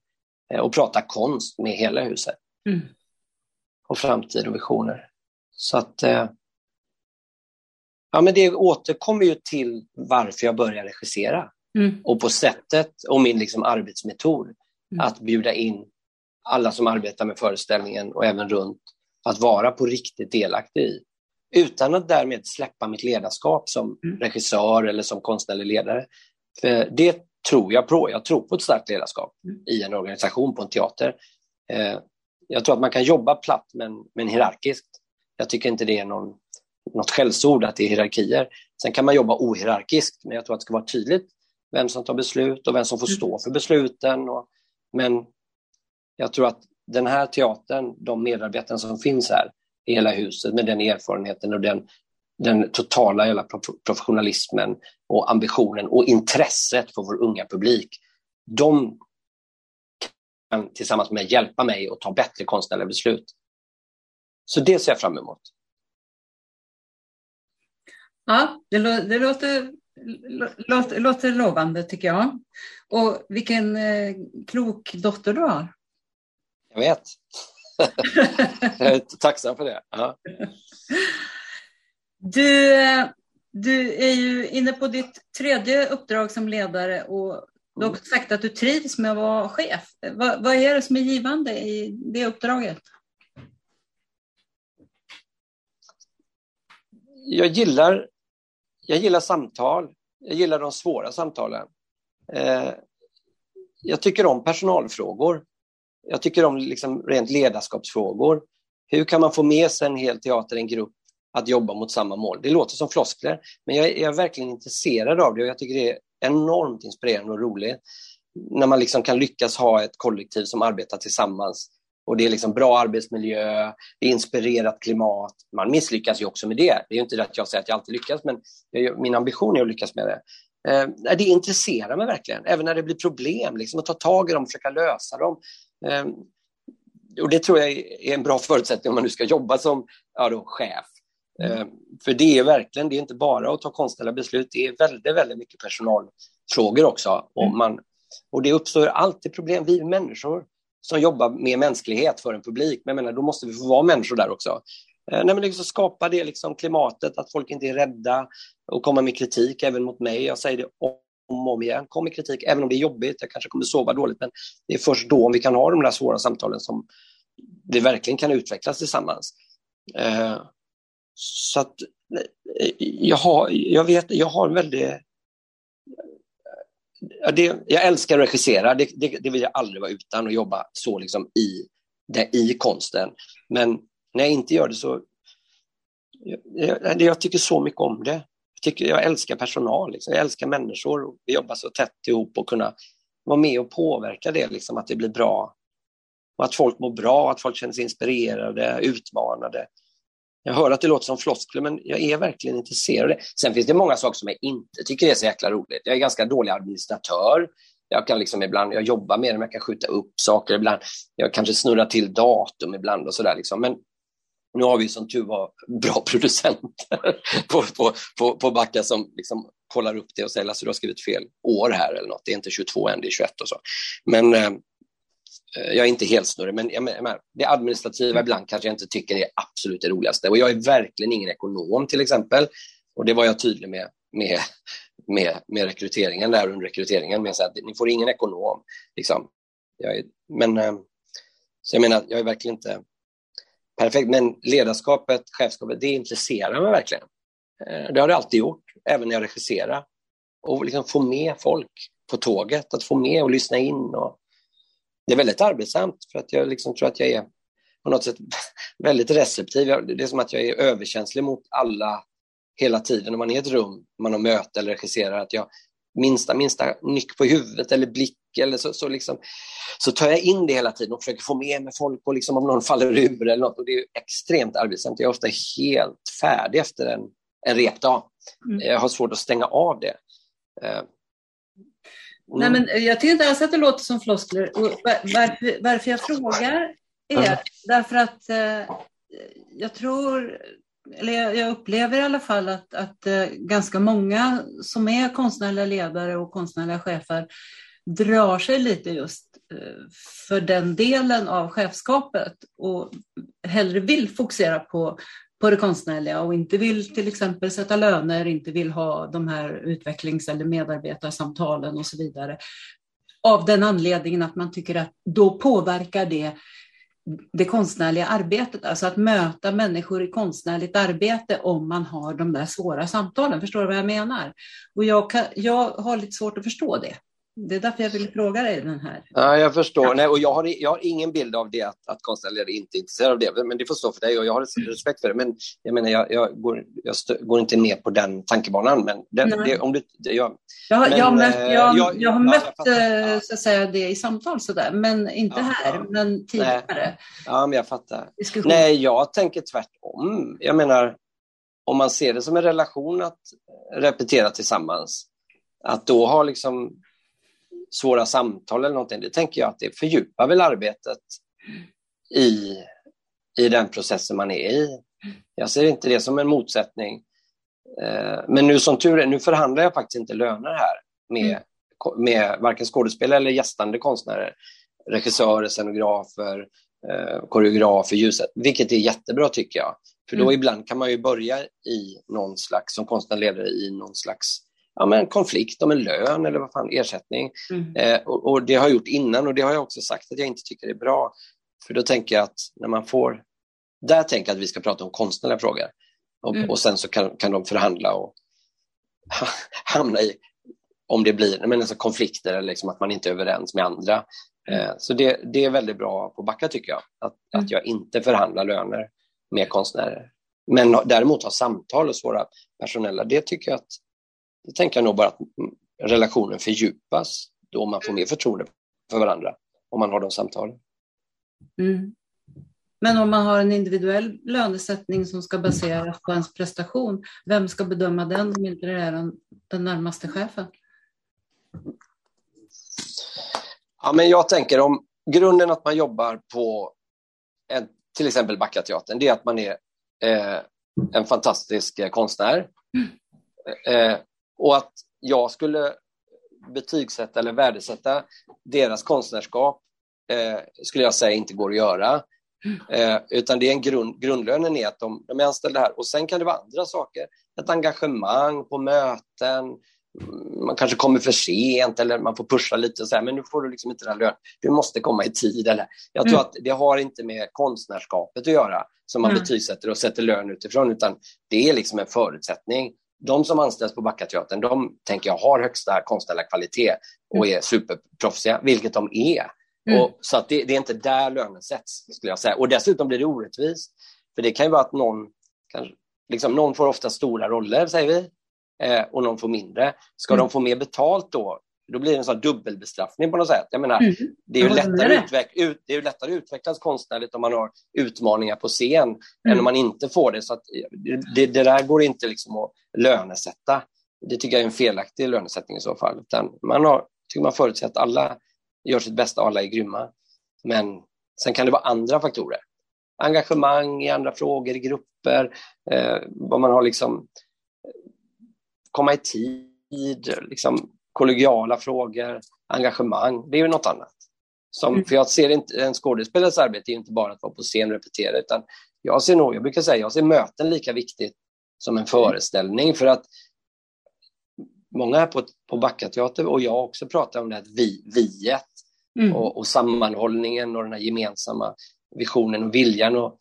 Och prata konst med hela huset. Mm. Och framtid och visioner. Så att ja, men det återkommer ju till varför jag började regissera. Mm. Och på sättet och min liksom arbetsmetod mm. att bjuda in alla som arbetar med föreställningen och även runt att vara på riktigt delaktig i. Utan att därmed släppa mitt ledarskap som mm. regissör eller som konstnärlig ledare. För det tror jag på. Jag tror på ett starkt ledarskap mm. i en organisation, på en teater. Eh, jag tror att man kan jobba platt men, men hierarkiskt. Jag tycker inte det är någon, något skällsord att det är hierarkier. Sen kan man jobba ohierarkiskt, men jag tror att det ska vara tydligt vem som tar beslut och vem som får mm. stå för besluten. Och, men jag tror att den här teatern, de medarbetarna som finns här i hela huset med den erfarenheten och den, den totala hela professionalismen och ambitionen och intresset för vår unga publik, de kan tillsammans med hjälpa mig att ta bättre konstnärliga beslut. Så det ser jag fram emot. Ja, det, det låter låter, låter lovande tycker jag. Och vilken eh, klok dotter du har. Jag vet. Jag är tacksam för det. Ja. Du, du är ju inne på ditt tredje uppdrag som ledare och du har också sagt att du trivs med att vara chef. Vad, vad är det som är givande i det uppdraget? Jag gillar jag gillar samtal. Jag gillar de svåra samtalen. Eh, jag tycker om personalfrågor. Jag tycker om liksom rent ledarskapsfrågor. Hur kan man få med sig en hel teater, en grupp, att jobba mot samma mål? Det låter som floskler, men jag, jag är verkligen intresserad av det och jag tycker det är enormt inspirerande och roligt när man liksom kan lyckas ha ett kollektiv som arbetar tillsammans och det är liksom bra arbetsmiljö, det är inspirerat klimat. Man misslyckas ju också med det. Det är inte det att jag säger att jag alltid lyckas, men min ambition är att lyckas med det. Eh, det intresserar mig verkligen, även när det blir problem, liksom, att ta tag i dem och försöka lösa dem. Eh, och det tror jag är en bra förutsättning om man nu ska jobba som ja, då, chef. Mm. Eh, för det är verkligen, det är inte bara att ta konstnärliga beslut, det är väldigt, väldigt mycket personalfrågor också. Och, mm. man, och det uppstår alltid problem. Vi människor som jobbar med mänsklighet för en publik. Men jag menar, då måste vi få vara människor där också. Eh, nej, men liksom skapa det liksom klimatet, att folk inte är rädda och komma med kritik även mot mig. Jag säger det om och om igen. Kom med kritik, även om det är jobbigt. Jag kanske kommer sova dåligt, men det är först då om vi kan ha de där svåra samtalen som vi verkligen kan utvecklas tillsammans. Eh, så att eh, jag har, jag vet, jag har en väldigt det, jag älskar att regissera, det, det, det, vill jag aldrig vara utan och jobba så liksom i, det, i konsten. Men när jag inte gör det så... Jag, jag tycker så mycket om det. Jag, tycker, jag älskar personal, liksom. jag älskar människor. Vi jobbar så tätt ihop och kunna vara med och påverka det, liksom, att det blir bra. Och att folk mår bra, att folk känner sig inspirerade, utmanade. Jag hör att det låter som floskler, men jag är verkligen intresserad av det. Sen finns det många saker som jag inte tycker är så jäkla roligt. Jag är ganska dålig administratör. Jag kan liksom ibland, jag jobbar med det, men jag kan skjuta upp saker ibland. Jag kanske snurrar till datum ibland och sådär. Liksom. Men nu har vi som tur var bra producenter på, på, på, på Backa som liksom kollar upp det och säger att du har skrivit fel år här eller något. Det är inte 22 än, det är 21 och så. Men eh, Eh, jag är inte helt snurrig, men menar, det administrativa mm. ibland kanske jag inte tycker är absolut det roligaste. Och jag är verkligen ingen ekonom till exempel. Och det var jag tydlig med, med, med, med rekryteringen där under rekryteringen. Med att ni får ingen ekonom. Liksom. Jag är, men, eh, så jag menar, jag är verkligen inte perfekt. Men ledarskapet, chefskapet, det intresserar mig verkligen. Eh, det har det alltid gjort, även när jag regisserar. Och liksom få med folk på tåget, att få med och lyssna in och det är väldigt arbetsamt för att jag liksom tror att jag är på något sätt väldigt receptiv. Det är som att jag är överkänslig mot alla hela tiden. Om man är i ett rum, man har möte eller regisserar, att jag minsta, minsta nyck på huvudet eller blick eller så, så, liksom, så tar jag in det hela tiden och försöker få med mig folk och liksom om någon faller ur eller något. Och det är extremt arbetsamt. Jag är ofta helt färdig efter en, en repdag. Mm. Jag har svårt att stänga av det. Mm. Nej, men jag tycker inte alls att det låter som floskler. varför, varför jag frågar är mm. därför att eh, jag tror, eller jag, upplever i alla fall att, att eh, ganska många som är konstnärliga ledare och konstnärliga chefer drar sig lite just eh, för den delen av chefskapet och hellre vill fokusera på, på det konstnärliga och inte vill till exempel sätta löner, inte vill ha de här utvecklings eller medarbetarsamtalen och så vidare. Av den anledningen att man tycker att då påverkar det det konstnärliga arbetet, alltså att möta människor i konstnärligt arbete om man har de där svåra samtalen. Förstår du vad jag menar? Och jag, kan, jag har lite svårt att förstå det. Det är därför jag vill fråga dig den här. Ja, jag förstår. Ja. Nej, och jag, har, jag har ingen bild av det, att, att konstnärliga inte är intresserade av det. Men det får stå för dig och jag har mm. respekt för det. Men jag menar, jag, jag, går, jag stö, går, inte med på den tankebanan. Men det, det, om du, jag, jag, men, jag, mött, jag, jag, jag har mött jag så att säga, det i samtal sådär, men inte ja, här, ja. men tidigare. Nej. Ja, men jag fattar. Diskussion. Nej, jag tänker tvärtom. Jag menar, om man ser det som en relation att repetera tillsammans, att då har liksom svåra samtal eller någonting, det tänker jag att det fördjupar väl arbetet i, i den processen man är i. Jag ser inte det som en motsättning. Eh, men nu som tur är, nu förhandlar jag faktiskt inte löner här med, med varken skådespelare eller gästande konstnärer, regissörer, scenografer, eh, koreografer, ljuset, vilket är jättebra tycker jag. För då mm. ibland kan man ju börja i någon slags, som konstnärledare i någon slags ja, men konflikt om en lön eller vad fan, ersättning. Mm. Eh, och, och, det har jag gjort innan och det har jag också sagt att jag inte tycker är bra. För då tänker jag att när man får, där tänker jag att vi ska prata om konstnärliga frågor. Och, mm. och sen så kan, kan de förhandla och hamna i, om det blir men alltså konflikter eller liksom att man inte är överens med andra. Mm. Eh, så det, det är väldigt bra på Backa tycker jag, att, mm. att jag inte förhandlar löner med konstnärer. Men däremot ha samtal och svåra personella, det tycker jag att det tänker jag nog bara att relationen fördjupas då man får mer förtroende för varandra, om man har de samtalen. Mm. Men om man har en individuell lönesättning som ska baseras på ens prestation, vem ska bedöma den om inte det är den, den närmaste chefen? Ja, men jag tänker om grunden att man jobbar på en, till exempel Backateatern, det är att man är eh, en fantastisk eh, konstnär. Mm. Eh, och att jag skulle betygsätta eller värdesätta deras konstnärskap eh, skulle jag säga inte går att göra. Eh, utan det är en grund, grundlönen är att de, de är anställda här. Och sen kan det vara andra saker. Ett engagemang på möten, man kanske kommer för sent eller man får pusha lite och säga men nu får du liksom inte den lön. Du måste komma i tid. Eller, jag tror mm. att det har inte med konstnärskapet att göra som man mm. betygsätter och sätter lön utifrån utan det är liksom en förutsättning de som anställs på Backateatern, de tänker jag har högsta konstnärliga kvalitet och mm. är superproffsiga, vilket de är. Mm. Och, så att det, det, är inte där lönen sätts, skulle jag säga. Och dessutom blir det orättvist. För det kan ju vara att någon, kanske, liksom, någon får ofta stora roller, säger vi, eh, och någon får mindre. Ska mm. de få mer betalt då, då blir det en sån dubbelbestraffning på något sätt. Jag menar, mm. det, är ju lättare utveck ut, det är lättare att utvecklas konstnärligt om man har utmaningar på scen mm. än om man inte får det. Så det, det, där går inte liksom att lönesätta. Det tycker jag är en felaktig lönesättning i så fall. Utan man har, tycker man förutsätter att alla gör sitt bästa och alla är grymma. Men sen kan det vara andra faktorer. Engagemang i andra frågor, i grupper, eh, vad man har liksom komma i tid, liksom kollegiala frågor, engagemang, det är ju något annat. Som, mm. För jag ser inte, en skådespelares arbete är inte bara att vara på scen och repetera, utan jag ser nog, jag brukar säga, jag ser möten lika viktigt som en föreställning, för att många här på, på Backateater och jag också pratar om det här vi, viet mm. och, och sammanhållningen och den här gemensamma visionen och viljan. Och,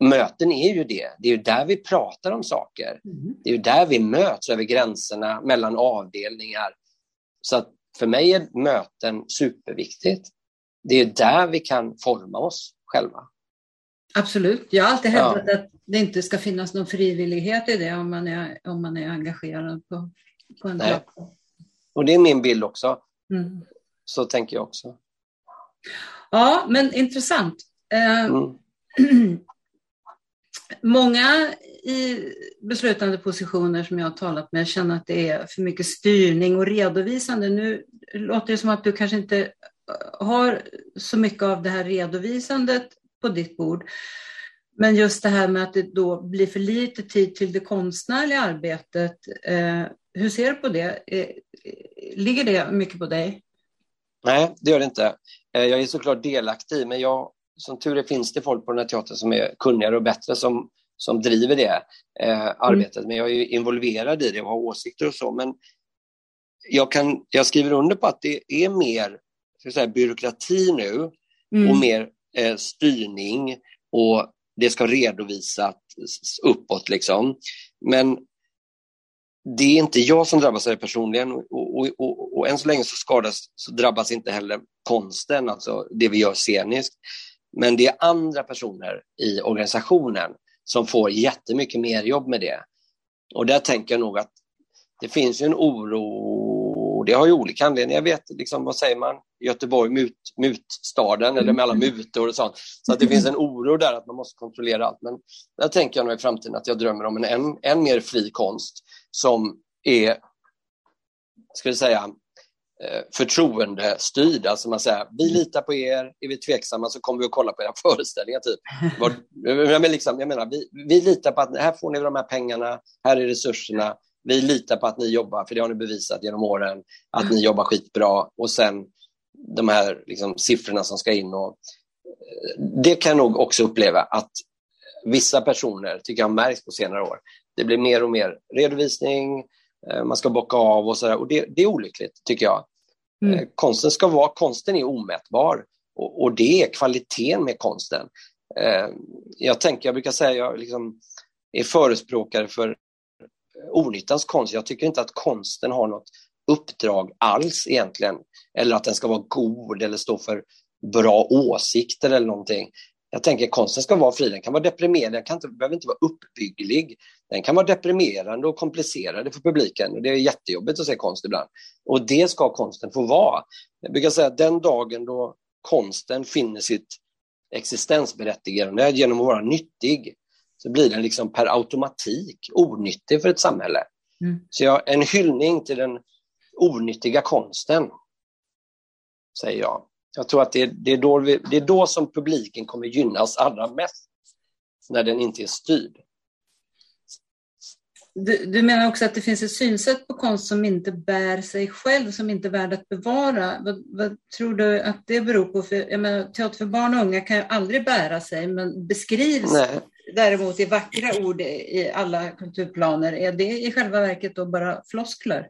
möten är ju det. Det är ju där vi pratar om saker. Mm. Det är ju där vi möts över gränserna mellan avdelningar. Så att för mig är möten superviktigt. Det är där vi kan forma oss själva. Absolut. Jag har alltid hävdat ja. att det inte ska finnas någon frivillighet i det om man är, om man är engagerad på, på en plats. Och det är min bild också. Mm. Så tänker jag också. Ja, men intressant. Eh, mm. Många i beslutande positioner som jag har talat med känner att det är för mycket styrning och redovisande. Nu låter det som att du kanske inte eh, har så mycket av det här redovisandet på ditt bord. Men just det här med att det då blir för lite tid till det konstnärliga arbetet. Eh, hur ser du på det? Eh, eh ligger det mycket på dig? Nej, det gör det inte. Eh, jag är såklart delaktig, men jag, som tur är finns det folk på den här teatern som är kunnigare och bättre som, som driver det eh, arbetet. Mm. Men jag är involverad i det och har åsikter och så. Men jag, kan, jag skriver under på att det är mer ska säga, byråkrati nu mm. och mer eh, styrning och det ska redovisas uppåt. Liksom. Men det är inte jag som drabbas av det personligen och, och, och, och än så länge så skadas så drabbas inte heller konsten, alltså det vi gör sceniskt. Men det är andra personer i organisationen som får jättemycket mer jobb med det. Och där tänker jag nog att det finns ju en oro, det har ju olika anledningar. Jag vet, liksom, vad säger man, Göteborg, mut, mutstaden eller med alla mm. mutor och sånt. Så att det finns en oro där att man måste kontrollera allt. Men där tänker jag nog i framtiden att jag drömmer om en än, än mer fri konst som är, ska vi säga, förtroendestyrd. Alltså man säger, vi litar på er, är vi tveksamma så kommer vi att kolla på era föreställningar. Typ. jag, liksom, jag menar, vi, vi litar på att här får ni de här pengarna, här är resurserna, vi litar på att ni jobbar, för det har ni bevisat genom åren, att ni jobbar skitbra. Och sen de här liksom, siffrorna som ska in. Och, eh, det kan jag nog också uppleva att vissa personer, tycker jag märks på senare år, det blir mer och mer redovisning, eh, man ska bocka av och så där. Och det, det är olyckligt, tycker jag. Mm. Eh, konsten ska vara, konsten är omätbar och, och, det är kvaliteten med konsten. Jag tänker, jag brukar säga, jag liksom är förespråkare för onyttans konst. Jag tycker inte att konsten har något uppdrag alls egentligen. Eller att den ska vara god eller stå för bra åsikter eller någonting. Jag tänker konsten ska vara fri, den kan vara deprimerande, den kan inte, behöver inte vara uppbygglig. Den kan vara deprimerande och komplicerad för publiken. Och det är jättejobbigt att se konst ibland. Och det ska konsten få vara. Jag brukar säga att den dagen då konsten finner sitt existensberättigande genom att vara nyttig så blir den liksom per automatik onyttig för ett samhälle. Mm. Så jag, en hyllning till den onyttiga konsten, säger jag. Jag tror att det, det, är då vi, det är då som publiken kommer gynnas allra mest, när den inte är styrd. Du, du, menar också att det finns ett synsätt på konst som inte bär sig själv, som inte är värd att bevara. Vad, vad tror du att det beror på? För, jag menar, teater för barn och unga kan ju aldrig bära sig, men beskrivs Nej. däremot i vackra ord i alla kulturplaner. Är det i själva verket då bara floskler?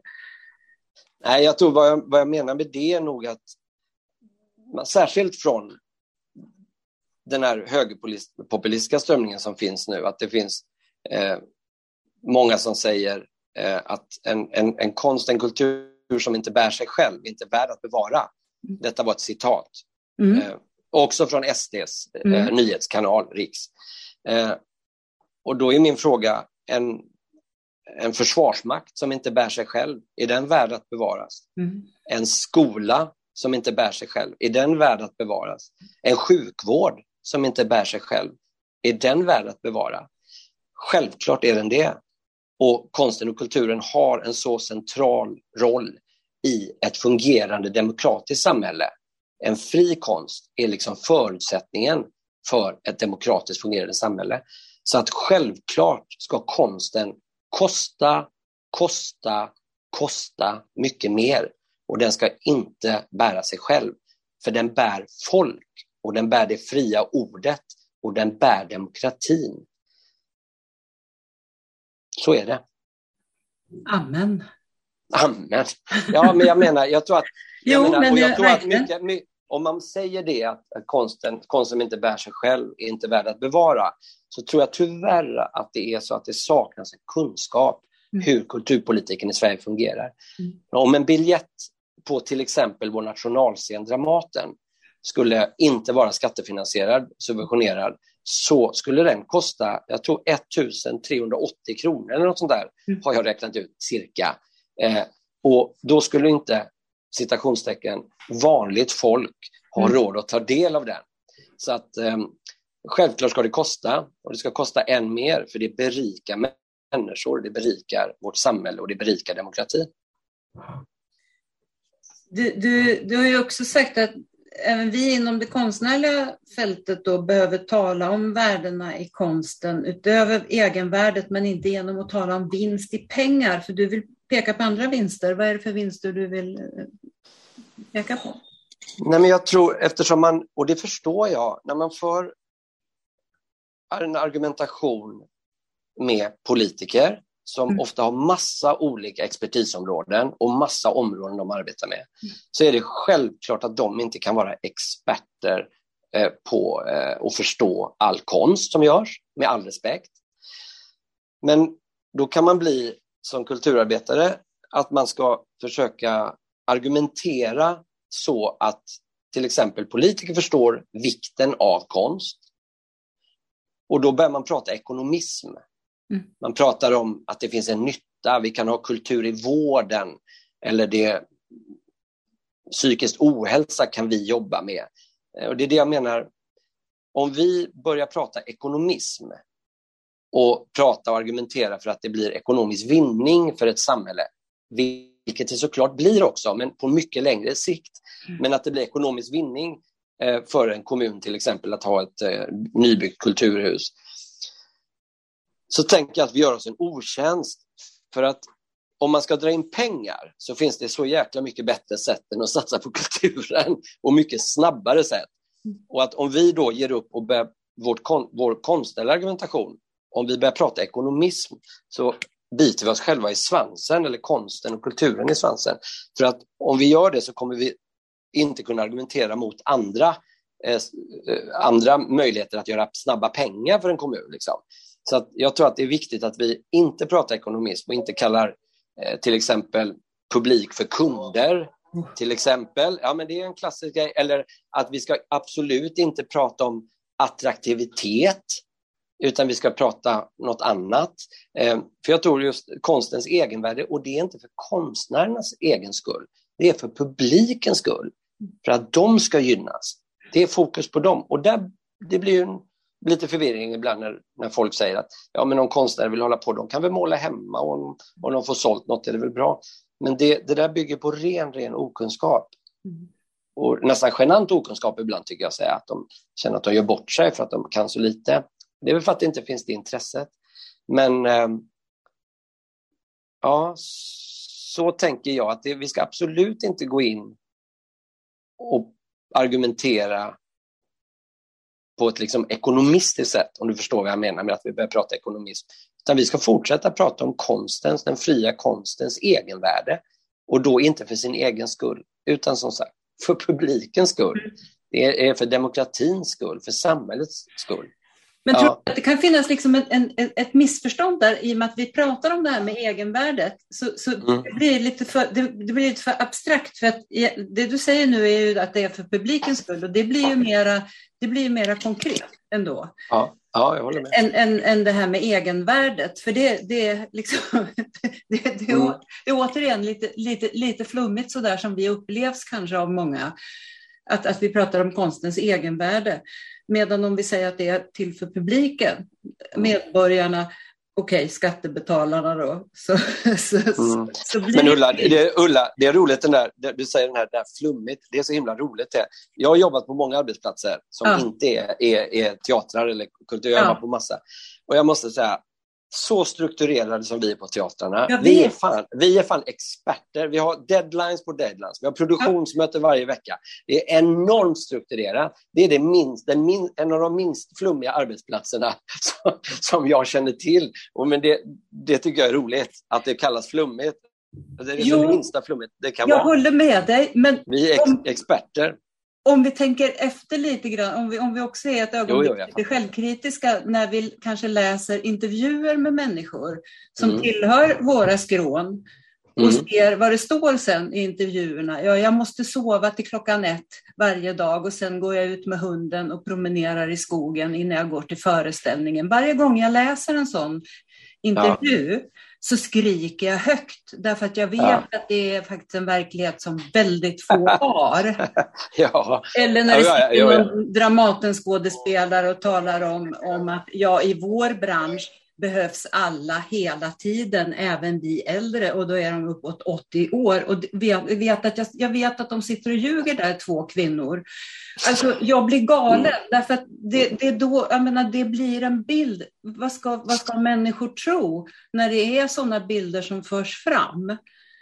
Nej, jag tror vad jag, vad jag menar med det är nog att särskilt från den här högerpopulistiska strömningen som finns nu, att det finns eh, många som säger eh, att en, en, en konst, en kultur som inte bär sig själv, inte är värd att bevara. Mm. Detta var ett citat. Mm. Eh, också från SDs eh, mm. nyhetskanal, Riks. Eh, och då är min fråga, en, en försvarsmakt som inte bär sig själv, är den värd att bevaras? Mm. En skola som inte bär sig själv, är den värd att bevaras? En sjukvård som inte bär sig själv, är den värd att bevara? Självklart är den det. Och konsten och kulturen har en så central roll i ett fungerande demokratiskt samhälle. En fri konst är liksom förutsättningen för ett demokratiskt fungerande samhälle. Så att självklart ska konsten kosta, kosta, kosta mycket mer. Och den ska inte bära sig själv, för den bär folk och den bär det fria ordet och den bär demokratin. Så är det. Amen. Amen. Ja, men jag menar, jag tror att... Jag jo, menar, men jag tror att mycket, mycket, om man säger det, att konsten, konsten inte bär sig själv, är inte värd att bevara, så tror jag tyvärr att det är så att det saknas en kunskap mm. hur kulturpolitiken i Sverige fungerar. Mm. Om en biljett på till exempel vår nationalscen Dramaten skulle inte vara skattefinansierad, subventionerad, så skulle den kosta, jag tror 1380 kronor eller något sånt där, mm. har jag räknat ut cirka. Eh, och då skulle inte, citationstecken, vanligt folk ha mm. råd att ta del av den. Så att eh, Självklart ska det kosta och det ska kosta än mer för det berikar människor, det berikar vårt samhälle och det berikar demokratin. Du, du, du har ju också sagt att även vi inom det konstnärliga fältet då behöver tala om värdena i konsten utöver egenvärdet men inte genom att tala om vinst i pengar för du vill peka på andra vinster. Vad är det för vinster du vill eh, peka på? Nej, men jag tror eftersom man, och det förstår jag, när man för en argumentation med politiker som mm. ofta har massa olika expertisområden och massa områden de arbetar med, mm. så är det självklart att de inte kan vara experter eh, på eh, att förstå all konst som görs, med all respekt. Men då kan man bli som kulturarbetare att man ska försöka argumentera så att till exempel politiker förstår vikten av konst. Och då börjar man prata ekonomism. Mm. Man pratar om att det finns en nytta, vi kan ha kultur i vården eller det psykisk ohälsa kan vi jobba med. Och det är det jag menar, om vi börjar prata ekonomism och prata och argumentera för att det blir ekonomisk vinning för ett samhälle, vilket det såklart blir också, men på mycket längre sikt. Mm. Men att det blir ekonomisk vinning eh, för en kommun till exempel att ha ett eh, nybyggt kulturhus. Så tänker jag att vi gör oss en otjänst. För att om man ska dra in pengar så finns det så jäkla mycket bättre sätt än att satsa på kulturen och mycket snabbare sätt. Och att om vi då ger upp och börjar vårt kon vår konstnärliga argumentation, om vi börjar prata ekonomism så biter vi oss själva i svansen, eller konsten och kulturen i svansen. För att om vi gör det så kommer vi inte kunna argumentera mot andra, eh, eh andra möjligheter att göra snabba pengar för en kommun. Liksom. Så att jag tror att det är viktigt att vi inte pratar ekonomism och inte kallar eh, till exempel publik för kunder. Till exempel, ja men det är en klassisk grej. Eller att vi ska absolut inte prata om attraktivitet utan vi ska prata något annat. Eh, för jag tror just konstens egenvärde, och det är inte för konstnärernas egen skull, det är för publikens skull, för att de ska gynnas. Det är fokus på dem. Och där, det blir ju en, lite förvirring ibland när, när folk säger att ja, men om konstnärer vill hålla på, de kan väl måla hemma och om, om de får sålt något är det väl bra. Men det, det där bygger på ren, ren okunskap. Mm. Och nästan genant okunskap ibland tycker jag säga att de känner att de gör bort sig för att de kan så lite. Det är väl för att det inte finns det intresset. Men eh, ja, så tänker jag att det, vi ska absolut inte gå in och argumentera på ett liksom ekonomistiskt sätt, om du förstår vad jag menar med att vi börjar prata ekonomism. Utan vi ska fortsätta prata om konstens, den fria konstens egenvärde. Och då inte för sin egen skull, utan som sagt för publikens skull. Mm. Det är för demokratins skull, för samhällets skull. Men tror du att det kan finnas liksom ett, en, ett missförstånd där i och med att vi pratar om det här med egenvärdet? Så, så mm. det, blir lite för, det, det, blir lite för abstrakt. För att det du säger nu är ju att det är för publikens skull och det blir ju mera, det blir mera konkret ändå. Ja. Ja, jag håller med. Än, än, än det här med egenvärdet. För det, det, liksom, det, det, mm. det är återigen lite, lite, lite flummigt sådär som vi upplevs kanske av många. Att, att vi pratar om konstens egenvärde. Medan om vi säger att det är till för publiken, medborgarna, okej, skattebetalarna då. Så, så, mm. så blir... Men Ulla det, Ulla, det är roligt den där, du säger den här, där flummigt, det är så himla roligt det. Jag har jobbat på många arbetsplatser som ja. inte är, är, är, teatrar eller kultur, jag ja. på massa. Och jag måste säga, så strukturerade som vi är på teatrarna. Vi är, fan, vi är fan experter. Vi har deadlines på deadlines. Vi har produktionsmöten varje vecka. Det är enormt strukturerat. Det är det minst, den min, en av de minst flummiga arbetsplatserna som, som jag känner till. Och men det, det tycker jag är roligt, att det kallas flummigt. Det är jo, det minsta flummigt det kan jag vara. Jag håller med dig. Men vi är ex, experter om vi tänker efter lite grann, om vi, om vi också är ett ögonblick jo, jo, självkritiska när vi kanske läser intervjuer med människor som mm. tillhör våra skrån och mm. ser vad det står sen i intervjuerna. Ja, jag måste sova till klockan ett varje dag och sen går jag ut med hunden och promenerar i skogen innan jag går till föreställningen. Varje gång jag läser en sån intervju ja. Så skriker jag högt. Därför att jag vet ja. att det är faktiskt en verklighet som väldigt få har. ja. Eller när det sitter ja, ja, någon Dramaten-skådespelare och talar om, om att ja, i vår bransch behövs alla hela tiden, även vi äldre och då är de uppåt 80 år. Och vet att jag, jag, vet att de sitter och ljuger där, två kvinnor. Alltså, jag blir galen, mm. därför att det, det, då, jag menar, det blir en bild. Vad ska, vad ska människor tro när det är sådana bilder som förs fram?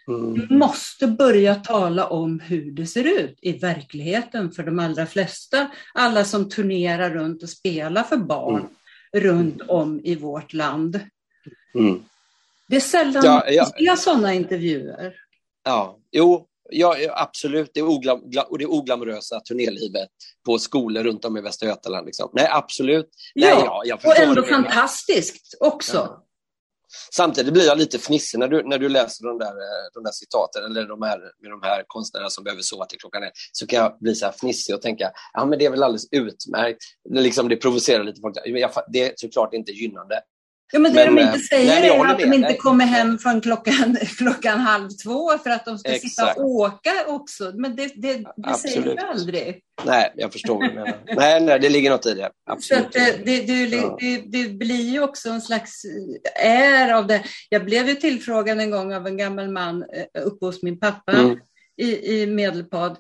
Mm. Vi måste börja tala om hur det ser ut i verkligheten för de allra flesta. Alla som turnerar runt och spelar för barn. Mm runt om i vårt land. Mm. Det är sällan ja, ja. vi ser sådana intervjuer. Ja, jo, ja, absolut. Det, oglam, och det oglamorösa turnélivet på skolor runt om i Västra Götaland. Liksom. Nej, absolut. Nej, ja, ja och ändå det. fantastiskt också. Samtidigt blir jag lite fnissig när du, när du läser de där, eh, de där citaten eller de här, med de här konstnärerna som behöver sova till klockan ett. Så kan jag bli så här fnissig och tänka, ja men det är väl alldeles utmärkt. Det, liksom, det provocerar lite folk. Det är såklart inte gynnande. Ja, men det men, de inte eh, säger nej, är att de inte kommer hem från klockan, klockan halv två för att de ska Exakt. sitta och åka också. Men det, det, det säger du aldrig. Nej, jag förstår vad du menar. nej, nej, det ligger något i det. Absolut. Så det, det, det, det, blir ju också en slags är av det. Jag blev ju tillfrågad en gång av en gammal man eh, uppe hos min pappa mm. i, i Medelpad.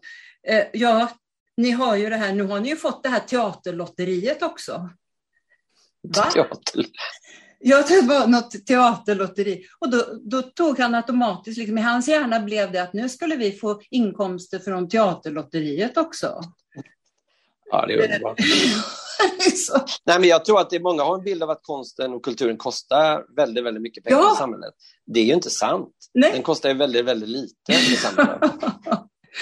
Eh, ja, ni har ju det här, nu har ni ju fått det här teaterlotteriet också. Va? Teater. Ja, det var något teaterlotteri. Och då, då tog han automatiskt, liksom, i hans hjärna blev det att nu skulle vi få inkomster från teaterlotteriet också. Ja, det är underbart. Nej, men jag tror att det är många har en bild av att konsten och kulturen kostar väldigt, väldigt mycket pengar ja. i samhället. Det är ju inte sant. Nej. Den kostar ju väldigt, väldigt lite i samhället.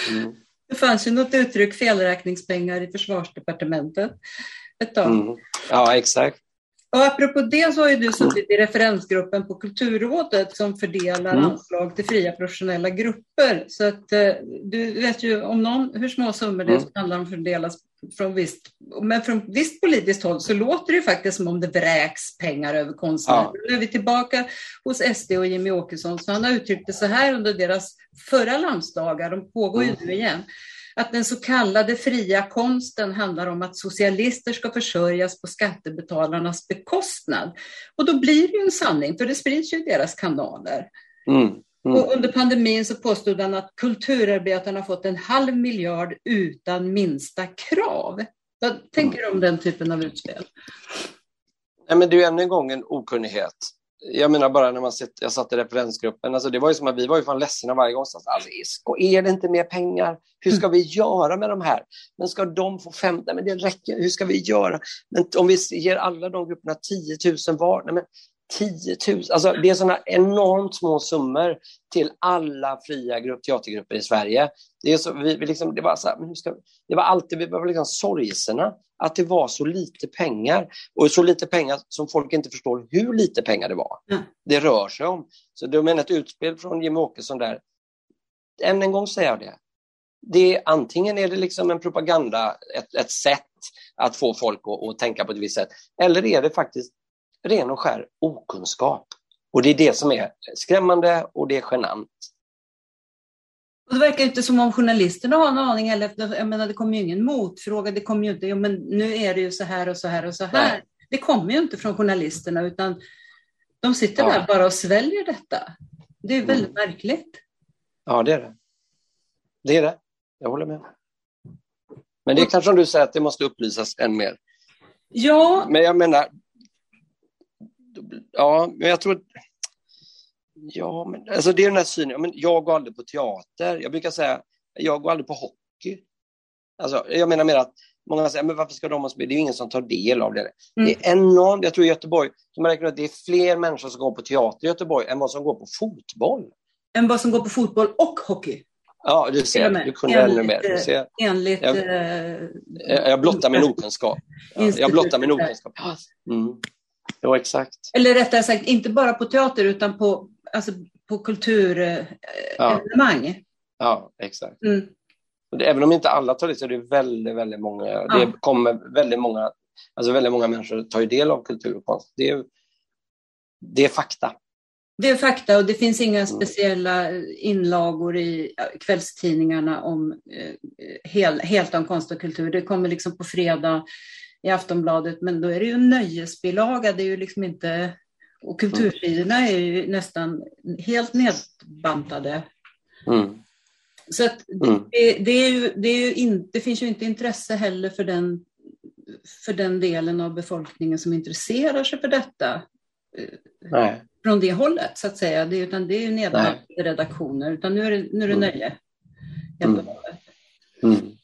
Mm. Det fanns ju något uttryck, felräkningspengar i försvarsdepartementet ett tag. Mm. Ja, exakt. Och apropå det så har ju du suttit i referensgruppen på Kulturrådet som fördelar mm. anslag till fria professionella grupper. Så att eh, du vet ju om någon hur små summor det mm. handlar om fördelas från visst, men från visst politiskt håll så låter det faktiskt som om det vräks pengar över konstnärer. Ja. Nu är vi tillbaka hos SD och Jimmy Åkesson, så han har uttryckt det så här under deras förra landsdagar, de pågår ju mm. nu igen att den så kallade fria konsten handlar om att socialister ska försörjas på skattebetalarnas bekostnad. Och då blir det ju en sanning, för det sprids ju i deras kanaler. Mm. Mm. Och under pandemin så påstod han att kulturarbetarna fått en halv miljard utan minsta krav. Vad tänker du om den typen av utspel? Nej, men det är ännu en gång en okunnighet jag menar bara när man sett, jag satt i referensgruppen, alltså det var ju som att vi var ju fan ledsna varje gång. Alltså, alltså är det inte mer pengar? Hur ska vi göra med de här? Men ska de få 50? Nej, men det räcker. Hur ska vi göra? Men om vi ger alla de grupperna 10 000 var? Nej, men 10 000, alltså det är sådana enormt små summor till alla fria grupp, teatergrupper i Sverige. Det, är så, vi, vi liksom, det, var så här, men hur ska, det var alltid vi var liksom sorgserna att det var så lite pengar. Och så lite pengar som folk inte förstår hur lite pengar det var. Mm. Det rör sig om. Så du menar ett utspel från Jimmie Åkesson där. Än en gång säger jag det. det är, antingen är det liksom en propaganda, ett, ett sätt att få folk att, att tänka på ett visst sätt. Eller är det faktiskt ren och skär okunskap. Och det är det som är skrämmande och det är genant. Och det verkar inte som om journalisterna har en aning heller. Jag menar, det kommer ju ingen motfråga. Det kommer ju inte, ja, men nu är det ju så här och så här och så här. Nej. Det kommer ju inte från journalisterna utan de sitter ja. där bara och sväljer detta. Det är väldigt mm. märkligt. Ja, det är det. Det är det. Jag håller med. Men det är kanske som du säger att det måste upplysas än mer. Ja. Men jag menar, ja, men jag tror... Ja, men alltså det är den här synen. Men jag går aldrig på teater. Jag brukar säga, jag går aldrig på hockey. Alltså, jag menar mer att många säger, men varför ska de ha spel? Det är ju ingen som tar del av det. Mm. Det är enormt. Jag tror i Göteborg, man räknar att det är fler människor som går på teater i Göteborg än vad som går på fotboll. Än vad som går på fotboll och hocky? Ja, du ser. Du kunde ännu mer. Du ser. Enligt... Jag, eh, jag blottar min okunskap. jag blottar min okunskap. Mm. Ja, exakt. Eller rättare sagt, inte bara på teater utan på, alltså, på kulturevenemang. Ja. ja, exakt. Mm. Även om inte alla tar det så är det väldigt, väldigt många. Ja. Det kommer väldigt många, alltså väldigt många människor tar ju del av kultur och konst. Det är, det är fakta. Det är fakta och det finns inga speciella inlagor i kvällstidningarna om eh, hel, helt om konst och kultur. Det kommer liksom på fredag i Aftonbladet, men då är det ju en nöjesbilaga. Det är ju liksom inte... Och kultursidorna är ju nästan helt nedbantade. Mm. Så att mm. det, det, är ju, det, är ju in, det finns ju inte intresse heller för den, för den delen av befolkningen som intresserar sig för detta. Nej. Från det hållet så att säga. Det, utan det är ju nedlagda redaktioner, utan nu är det, nu är det mm. nöje. Mm. Mm.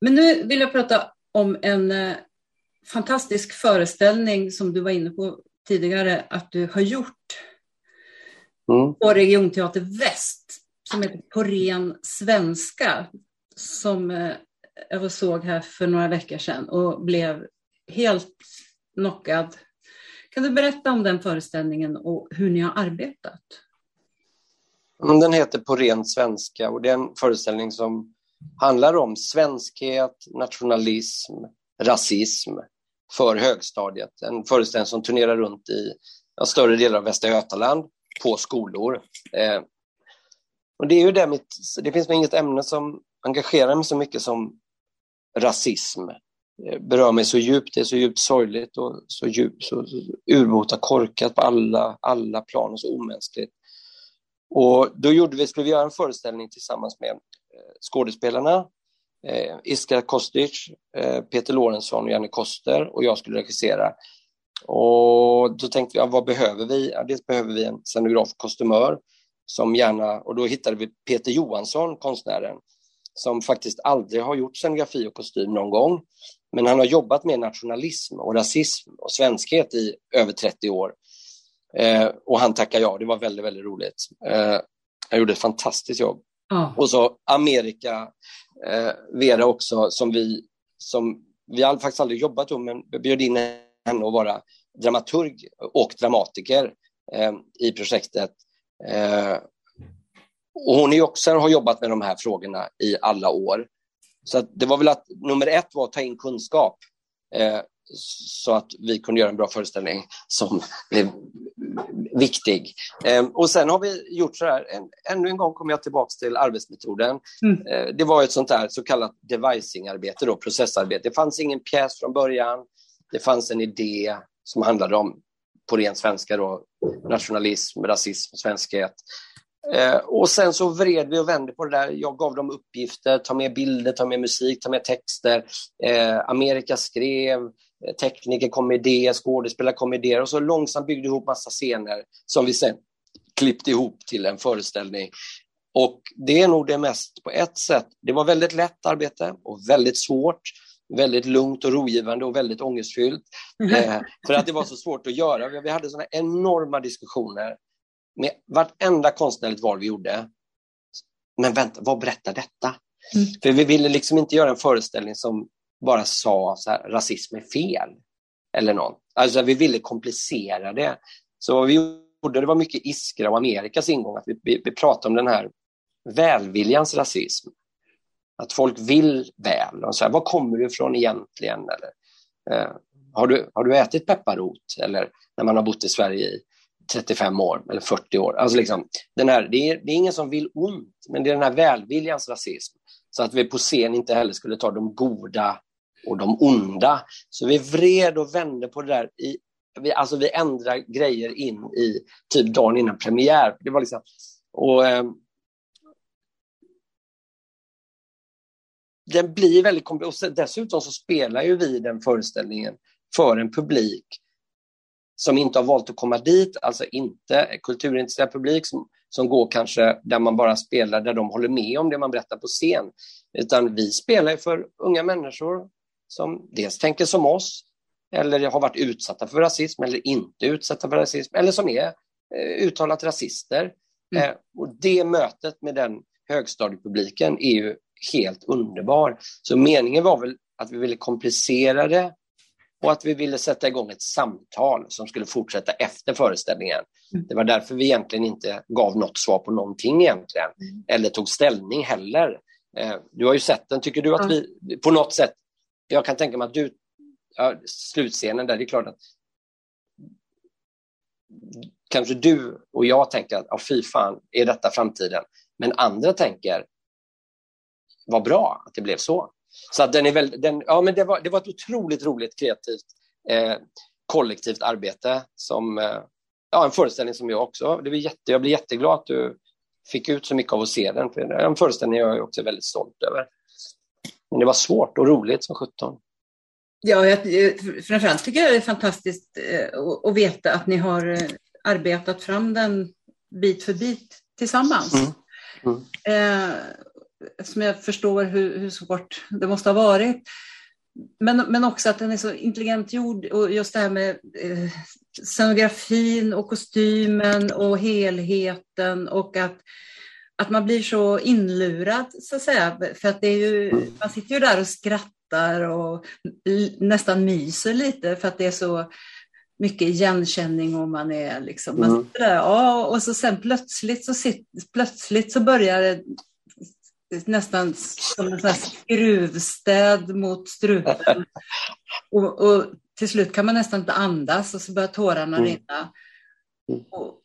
Men nu vill jag prata om en eh, fantastisk föreställning som du var inne på tidigare att du har gjort mm. på Regionteater Väst som heter På ren svenska som eh, jag såg här för några veckor sedan och blev helt knockad. Kan du berätta om den föreställningen och hur ni har arbetat? Den heter På ren svenska och det är en föreställning som handlar om svenskhet, nationalism, rasism för högstadiet. En föreställning som turnerar runt i ja, större delar av Västra Götaland på skolor. Eh, och det är ju det, mitt, det finns inget ämne som engagerar mig så mycket som rasism. Det berör mig så djupt, det är så djupt sorgligt och så djupt, så, så urbota korkat på alla, alla plan och så omänskligt. Och då gjorde vi, skulle vi göra en föreställning tillsammans med skådespelarna, eh, Iska Kostic, eh, Peter Lorentzon och Janne Koster och jag skulle regissera. Och då tänkte vi, ja, vad behöver vi? Ja, dels behöver vi en scenograf kostymör som gärna, och då hittade vi Peter Johansson, konstnären, som faktiskt aldrig har gjort scenografi och kostym någon gång. Men han har jobbat med nationalism och rasism och svenskhet i över 30 år. Eh, och han tackar ja, det var väldigt, väldigt roligt. Eh, han gjorde ett fantastiskt jobb. Ja. Och så Amerika, eh, Vera också, som vi, som vi har faktiskt aldrig jobbat med, men bjöd in henne att vara dramaturg och dramatiker eh, i projektet. Eh, och hon är också, har jobbat med de här frågorna i alla år. Så det var väl att nummer ett var att ta in kunskap eh, så att vi kunde göra en bra föreställning som blev viktig. Eh, och sen har vi gjort så här, en, ännu en gång kommer jag tillbaka till arbetsmetoden. Mm. Eh, det var ett sånt där så kallat devicing-arbete, då, processarbete. Det fanns ingen pjäs från början. Det fanns en idé som handlade om, på ren svenska, då, nationalism, rasism, svenskhet. Eh, och sen så vred vi och vände på det där. Jag gav dem uppgifter, ta med bilder, ta med musik, ta med texter. Amerika skrev, tekniker kom med idéer, skådespelare kom med idéer och så långsamt byggde ihop massa scener som vi sen klippte ihop till en föreställning. Och det är nog det mest, på ett sätt, det var väldigt lätt arbete och väldigt svårt väldigt lugnt och rogivande och väldigt ångestfyllt. Mm. Eh, för att det var så svårt att göra. Vi, hade såna enorma diskussioner med vartenda konstnärligt val vi gjorde. Men vänta, vad berättar detta? Mm. För vi ville liksom inte göra en föreställning som bara sa så här, rasism är fel. Eller någon. Alltså vi ville komplicera det. Så vad vi gjorde, det var mycket Iskra och Amerikas ingång, att vi, vi, vi pratade om den här välviljans rasism. Att folk vill väl. Och så här, var kommer du ifrån egentligen? Eller, eh, har, du, har du ätit pepparrot? Eller när man har bott i Sverige i 35 år eller 40 år. Alltså liksom, den här, det, är, det är ingen som vill ont, men det är den här välviljans rasism. Så att vi på scen inte heller skulle ta de goda och de onda. Så vi vred och vände på det där. I, vi, alltså vi ändrade grejer in i typ dagen innan premiär. Det var liksom, och, eh, den blir väldigt komplex. Dessutom så spelar ju vi den föreställningen för en publik som inte har valt att komma dit, alltså inte kulturintresserad publik som, som går kanske där man bara spelar där de håller med om det man berättar på scen. Utan vi spelar för unga människor som dels tänker som oss eller har varit utsatta för rasism eller inte utsatta för rasism eller som är eh, uttalat rasister. Mm. Eh, och det mötet med den högstadiepubliken är ju helt underbar. Så meningen var väl att vi ville komplicera det och att vi ville sätta igång ett samtal som skulle fortsätta efter föreställningen. Mm. Det var därför vi egentligen inte gav något svar på någonting egentligen, mm. eller tog ställning heller. Eh, du har ju sett den, tycker du att vi på något sätt, jag kan tänka mig att du, ja, slutscenen där, det är klart att kanske du och jag tänker att oh, fy fan, är detta framtiden? Men andra tänker, vad bra att det blev så. Så att den är väl, den, ja, men det, var, det var ett otroligt roligt kreativt eh, kollektivt arbete som eh, ja, en föreställning som jag också, det var jätte, jag blir jätteglad att du fick ut så mycket av att se den. För det är en föreställning jag är också väldigt stolt över. Men det var svårt och roligt som 17. Ja, jag, framförallt tycker jag det är fantastiskt eh, att veta att ni har eh, arbetat fram den bit för bit tillsammans. Mm. Mm. Eh, som jag förstår hur, hur svårt det måste ha varit. Men, men också att den är så intelligent gjord och just det här med eh, scenografin och kostymen och helheten och att, att man blir så inlurad så att säga. För att det är ju, man sitter ju där och skrattar och nästan myser lite för att det är så mycket igenkänning och man är liksom, man mm. sitter där, ja, och så sen plötsligt så, sitter, plötsligt så börjar det nästan som en sån skruvstäd mot strupen. Och, och, till slut kan man nästan inte andas och så börjar tårarna mm. rinna. Och,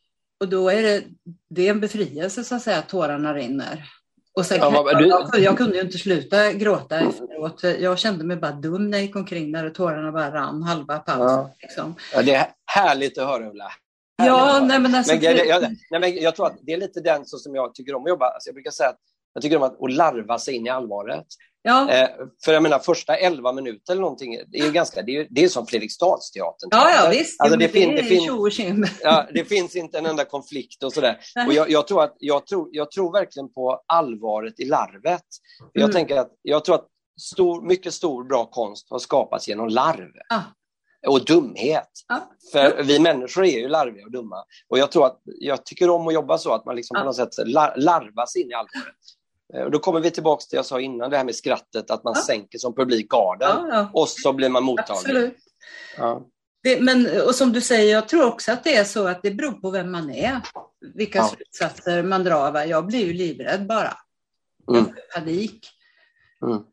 och då är det, det är en befrielse så att säga att tårarna rinner. Och sen, ja, du... jag, jag, kunde ju inte sluta gråta efteråt. Jag kände mig bara dum när jag gick omkring där och tårarna bara rann halva pausen. Ja. Liksom. Ja, det är härligt att höra Ulla. Ja, nej, men alltså, men, jag, jag, nej, men jag tror att det är lite den så som jag tycker om att jobba. Alltså, jag brukar säga att jag tycker om att, att larva sig in i allvaret. Ja. Eh, för jag menar, första elva minuter eller någonting, det är ju ganska, det är, det är som Fredriksdalsteatern. Ja, ja, visst. Alltså, det, fin, det, fin, ja, det finns inte en enda konflikt och sådär. Och jag, jag, tror att, jag, tror, jag tror verkligen på allvaret i larvet. Jag mm. tänker att, jag tror att stor, mycket stor, bra konst har skapats genom larv. Ah och dumhet. Ja. För vi människor är ju larviga och dumma. Och jag tror att jag tycker om att jobba så, att man liksom ja. på något sätt larvas in i allvaret. Eh, och då kommer vi tillbaka till det jag sa innan, det här med skrattet, att man ja. sänker som publik garden ja, och så blir man mottaglig. Det, men, och som du säger, jag tror också att det är så att det beror på vem man är, vilka ja. slutsatser man drar. Jag blir ju livrädd bara. Mm. Panik. Mm.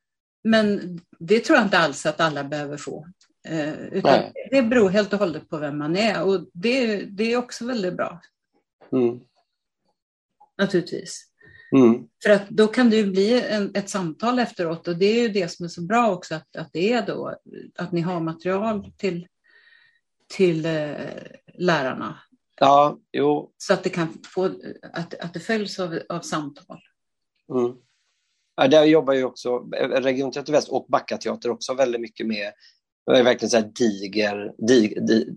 Men det tror jag inte alls att alla behöver få. Eh, utan det beror helt och hållet på vem man är och det, det är också väldigt bra. Mm. Naturligtvis. Mm. För att då kan det ju bli en, ett samtal efteråt och det är ju det som är så bra också att, att det är då att ni har material till, till eh, lärarna. Ja, jo. Så att det kan få, att, att det följs av, av samtal. Mm. Ja, där jobbar ju också Region Teater Väst och Backa Teater också väldigt mycket med det är verkligen så här diger, dig, dig,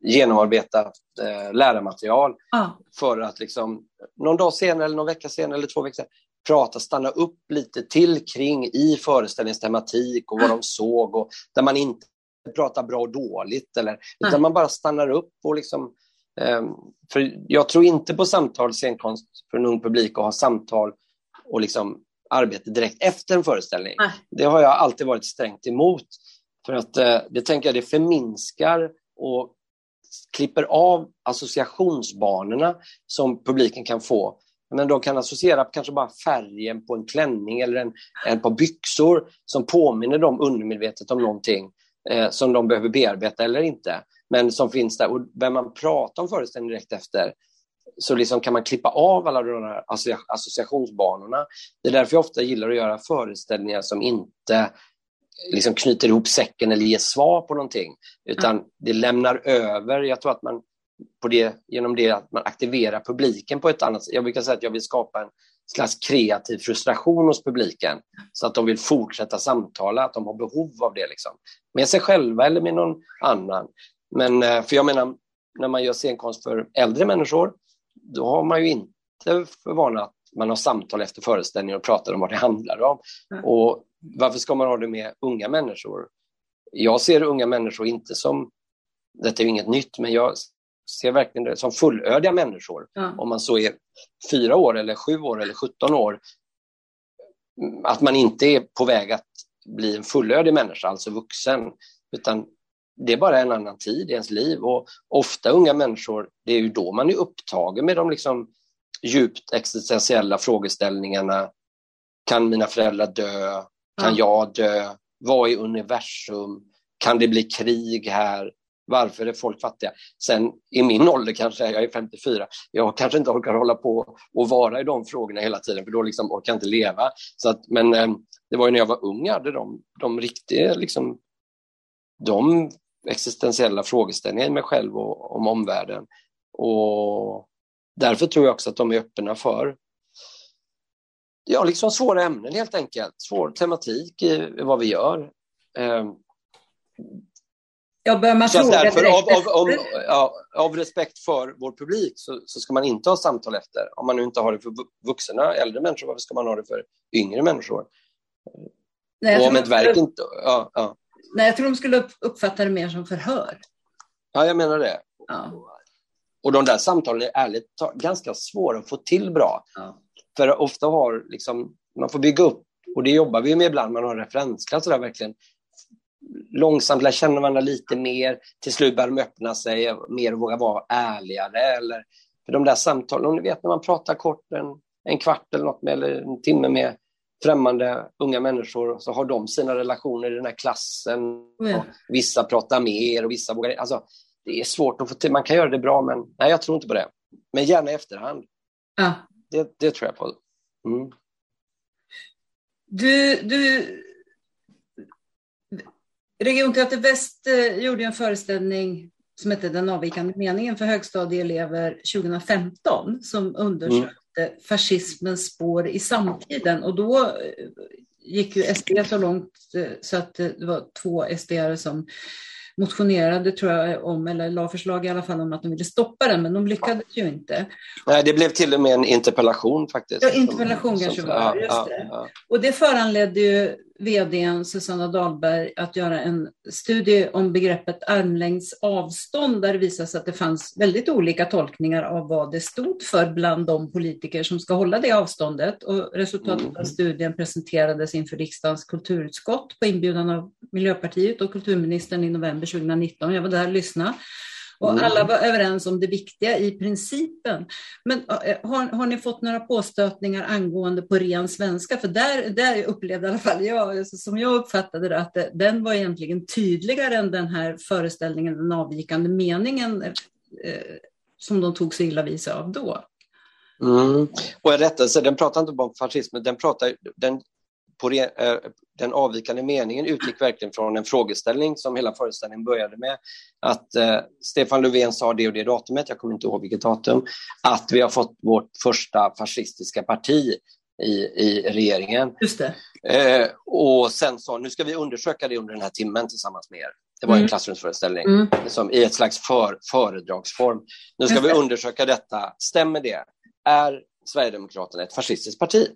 genomarbetat eh, lärarmaterial ah. för att liksom, någon dag senare, eller någon vecka senare eller två veckor senare prata, stanna upp lite till kring i föreställningens tematik och vad ah. de såg och där man inte pratar bra och dåligt eller, utan ah. man bara stannar upp och liksom eh, för jag tror inte på samtal scenkonst för en ung publik och ha samtal och liksom arbete direkt efter en föreställning. Det har jag alltid varit strängt emot. För att eh, det tänker jag, det förminskar och klipper av associationsbanorna som publiken kan få. Men de kan associera kanske bara färgen på en klänning eller en, en par byxor som påminner dem undermedvetet om någonting eh, som de behöver bearbeta eller inte. Men som finns där. Och när man pratar om föreställningen direkt efter så liksom kan man klippa av alla de här associationsbanorna. Det är därför jag ofta gillar att göra föreställningar som inte liksom knyter ihop säcken eller ger svar på någonting, utan mm. det lämnar över. Jag tror att man på det, genom det att man aktiverar publiken på ett annat sätt. Jag brukar säga att jag vill skapa en slags kreativ frustration hos publiken så att de vill fortsätta samtala, att de har behov av det. Liksom. Med sig själva eller med någon annan. Men eh, för jag menar, när man gör scenkonst för äldre människor, då har man ju inte för vana att man har samtal efter föreställningen och pratar om vad det handlar om. Mm. Och varför ska man ha det med unga människor? Jag ser unga människor inte som, detta är ju inget nytt, men jag ser verkligen det som fullödiga människor. Ja. Om man så är fyra år eller sju år eller 17 år. Att man inte är på väg att bli en fullödig människa, alltså vuxen, utan det är bara en annan tid i ens liv. Och ofta unga människor, det är ju då man är upptagen med de liksom djupt existentiella frågeställningarna. Kan mina föräldrar dö? Kan ja. jag dö? Vad är universum? Kan det bli krig här? Varför är folk fattiga? Sen i min ålder kanske, jag är 54, jag kanske inte orkar hålla på och vara i de frågorna hela tiden, för då liksom orkar jag inte leva. Så att, men eh, det var ju när jag var ung jag hade de, de riktiga, liksom, de existentiella frågeställningar i mig själv och om omvärlden. Och därför tror jag också att de är öppna för ja, liksom svåra ämnen helt enkelt. Svår tematik i vad vi gör. Ja, bör man fråga därför, av, av, om, ja, av respekt för vår publik så, så, ska man inte ha samtal efter. Om man nu inte har det för vuxna, äldre människor, varför ska man ha det för yngre människor? Nej, och om ett verk inte... Ja, ja. Nej, jag tror de skulle uppfatta det mer som förhör. Ja, jag menar det. Ja. Och de där samtalen är ärligt ganska svåra att få till bra. Ja. För ofta har liksom, man får bygga upp, och det jobbar vi med ibland, man har referensklass där verkligen långsamt lär känna varandra lite mer. Till slut börjar de öppna sig mer och våga vara ärligare. Eller, för de där samtalen, om ni vet när man pratar kort en, en kvart eller något med, eller en timme med främmande unga människor så har de sina relationer i den här klassen. Mm. vissa pratar mer och vissa vågar... Alltså, det är svårt att få till. Man kan göra det bra, men nej, jag tror inte på det. Men gärna i efterhand. Ja. Det, det tror jag på. Mm. Du, du Regionteater Väst eh, gjorde en föreställning som hette Den avvikande meningen för högstadieelever 2015 som undersökte mm. fascismens spår i samtiden. Och då eh, gick ju SD så långt eh, så att det var två SDR som motionerade tror jag om, eller la förslag i alla fall om att de ville stoppa den, men de lyckades ju inte. Nej, det blev till och med en interpellation faktiskt. Ja, interpellation kanske var ja, just ja, det. Ja. Och det föranledde ju vdn Susanna Dahlberg att göra en studie om begreppet armlängds avstånd där det visade sig att det fanns väldigt olika tolkningar av vad det stod för bland de politiker som ska hålla det avståndet. Och resultatet mm. av studien presenterades inför riksdagens kulturutskott på inbjudan av Miljöpartiet och kulturministern i november 2019. Jag var där och lyssnade. Och mm. alla var överens om det viktiga i principen. Men eh, har, har ni fått några påstötningar angående på ren svenska? För där, där upplevde i alla fall jag, alltså, som jag uppfattade det, att den var egentligen tydligare än den här föreställningen, den avvikande meningen eh, som de tog så illa vid sig av då. Mm. Och en rättelse, den pratar inte bara om fascismen, den, pratar, den på eh, den avvikande meningen utgick verkligen från en frågeställning som hela föreställningen började med. Att eh, Stefan Löfven sa det och det datumet, jag kommer inte ihåg vilket datum, att vi har fått vårt första fascistiska parti i, i regeringen. Just det. Eh, och sen sa nu ska vi undersöka det under den här timmen tillsammans med er. Det var mm. en klassrumsföreställning mm. som, i ett slags för, föredragsform. Nu ska vi undersöka detta. Stämmer det? Är Sverigedemokraterna ett fascistiskt parti.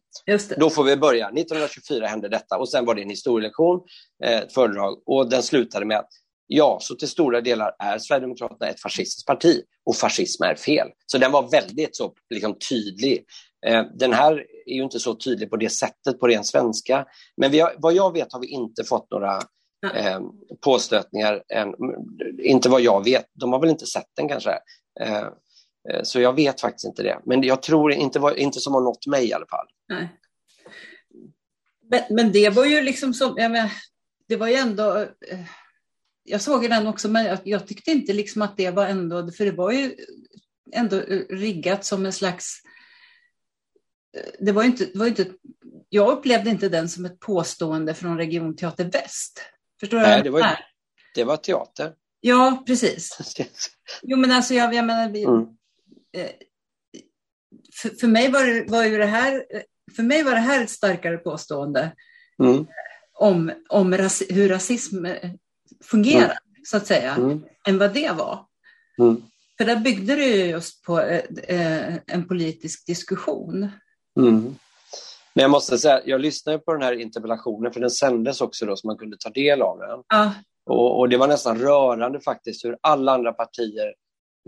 Då får vi börja. 1924 hände detta och sen var det en historielektion, eh, ett föredrag och den slutade med att ja, så till stora delar är Sverigedemokraterna ett fascistiskt parti och fascism är fel. Så den var väldigt så liksom, tydlig. Eh, den här är ju inte så tydlig på det sättet på ren svenska, men har, vad jag vet har vi inte fått några eh, påstötningar än. Inte vad jag vet, de har väl inte sett den kanske. Eh, så jag vet faktiskt inte det. Men jag tror inte, inte som har nått mig i alla fall. Nej. Men, men det var ju liksom som, jag menar, det var ju ändå, eh, jag såg den också, men jag, jag, tyckte inte liksom att det var ändå, för det var ju ändå riggat som en slags, eh, det var inte, det var inte, jag upplevde inte den som ett påstående från Region Teater Väst. Förstår Nej, det var, det var teater. Ja, precis. Jo, men alltså jag, jag menar, vi, mm. Eh, för, för, mig var det, var ju det här, för mig var det här ett starkare påstående mm. om, om ras, hur rasism eh, fungerar, mm. så att säga, mm. än vad det var. Mm. För där byggde det ju just på eh, en politisk diskussion. Mm. Men jag måste säga, jag lyssnade på den här interpellationen, för den sändes också då så man kunde ta del av den. Ja. Och, och, det var nästan rörande faktiskt hur alla andra partier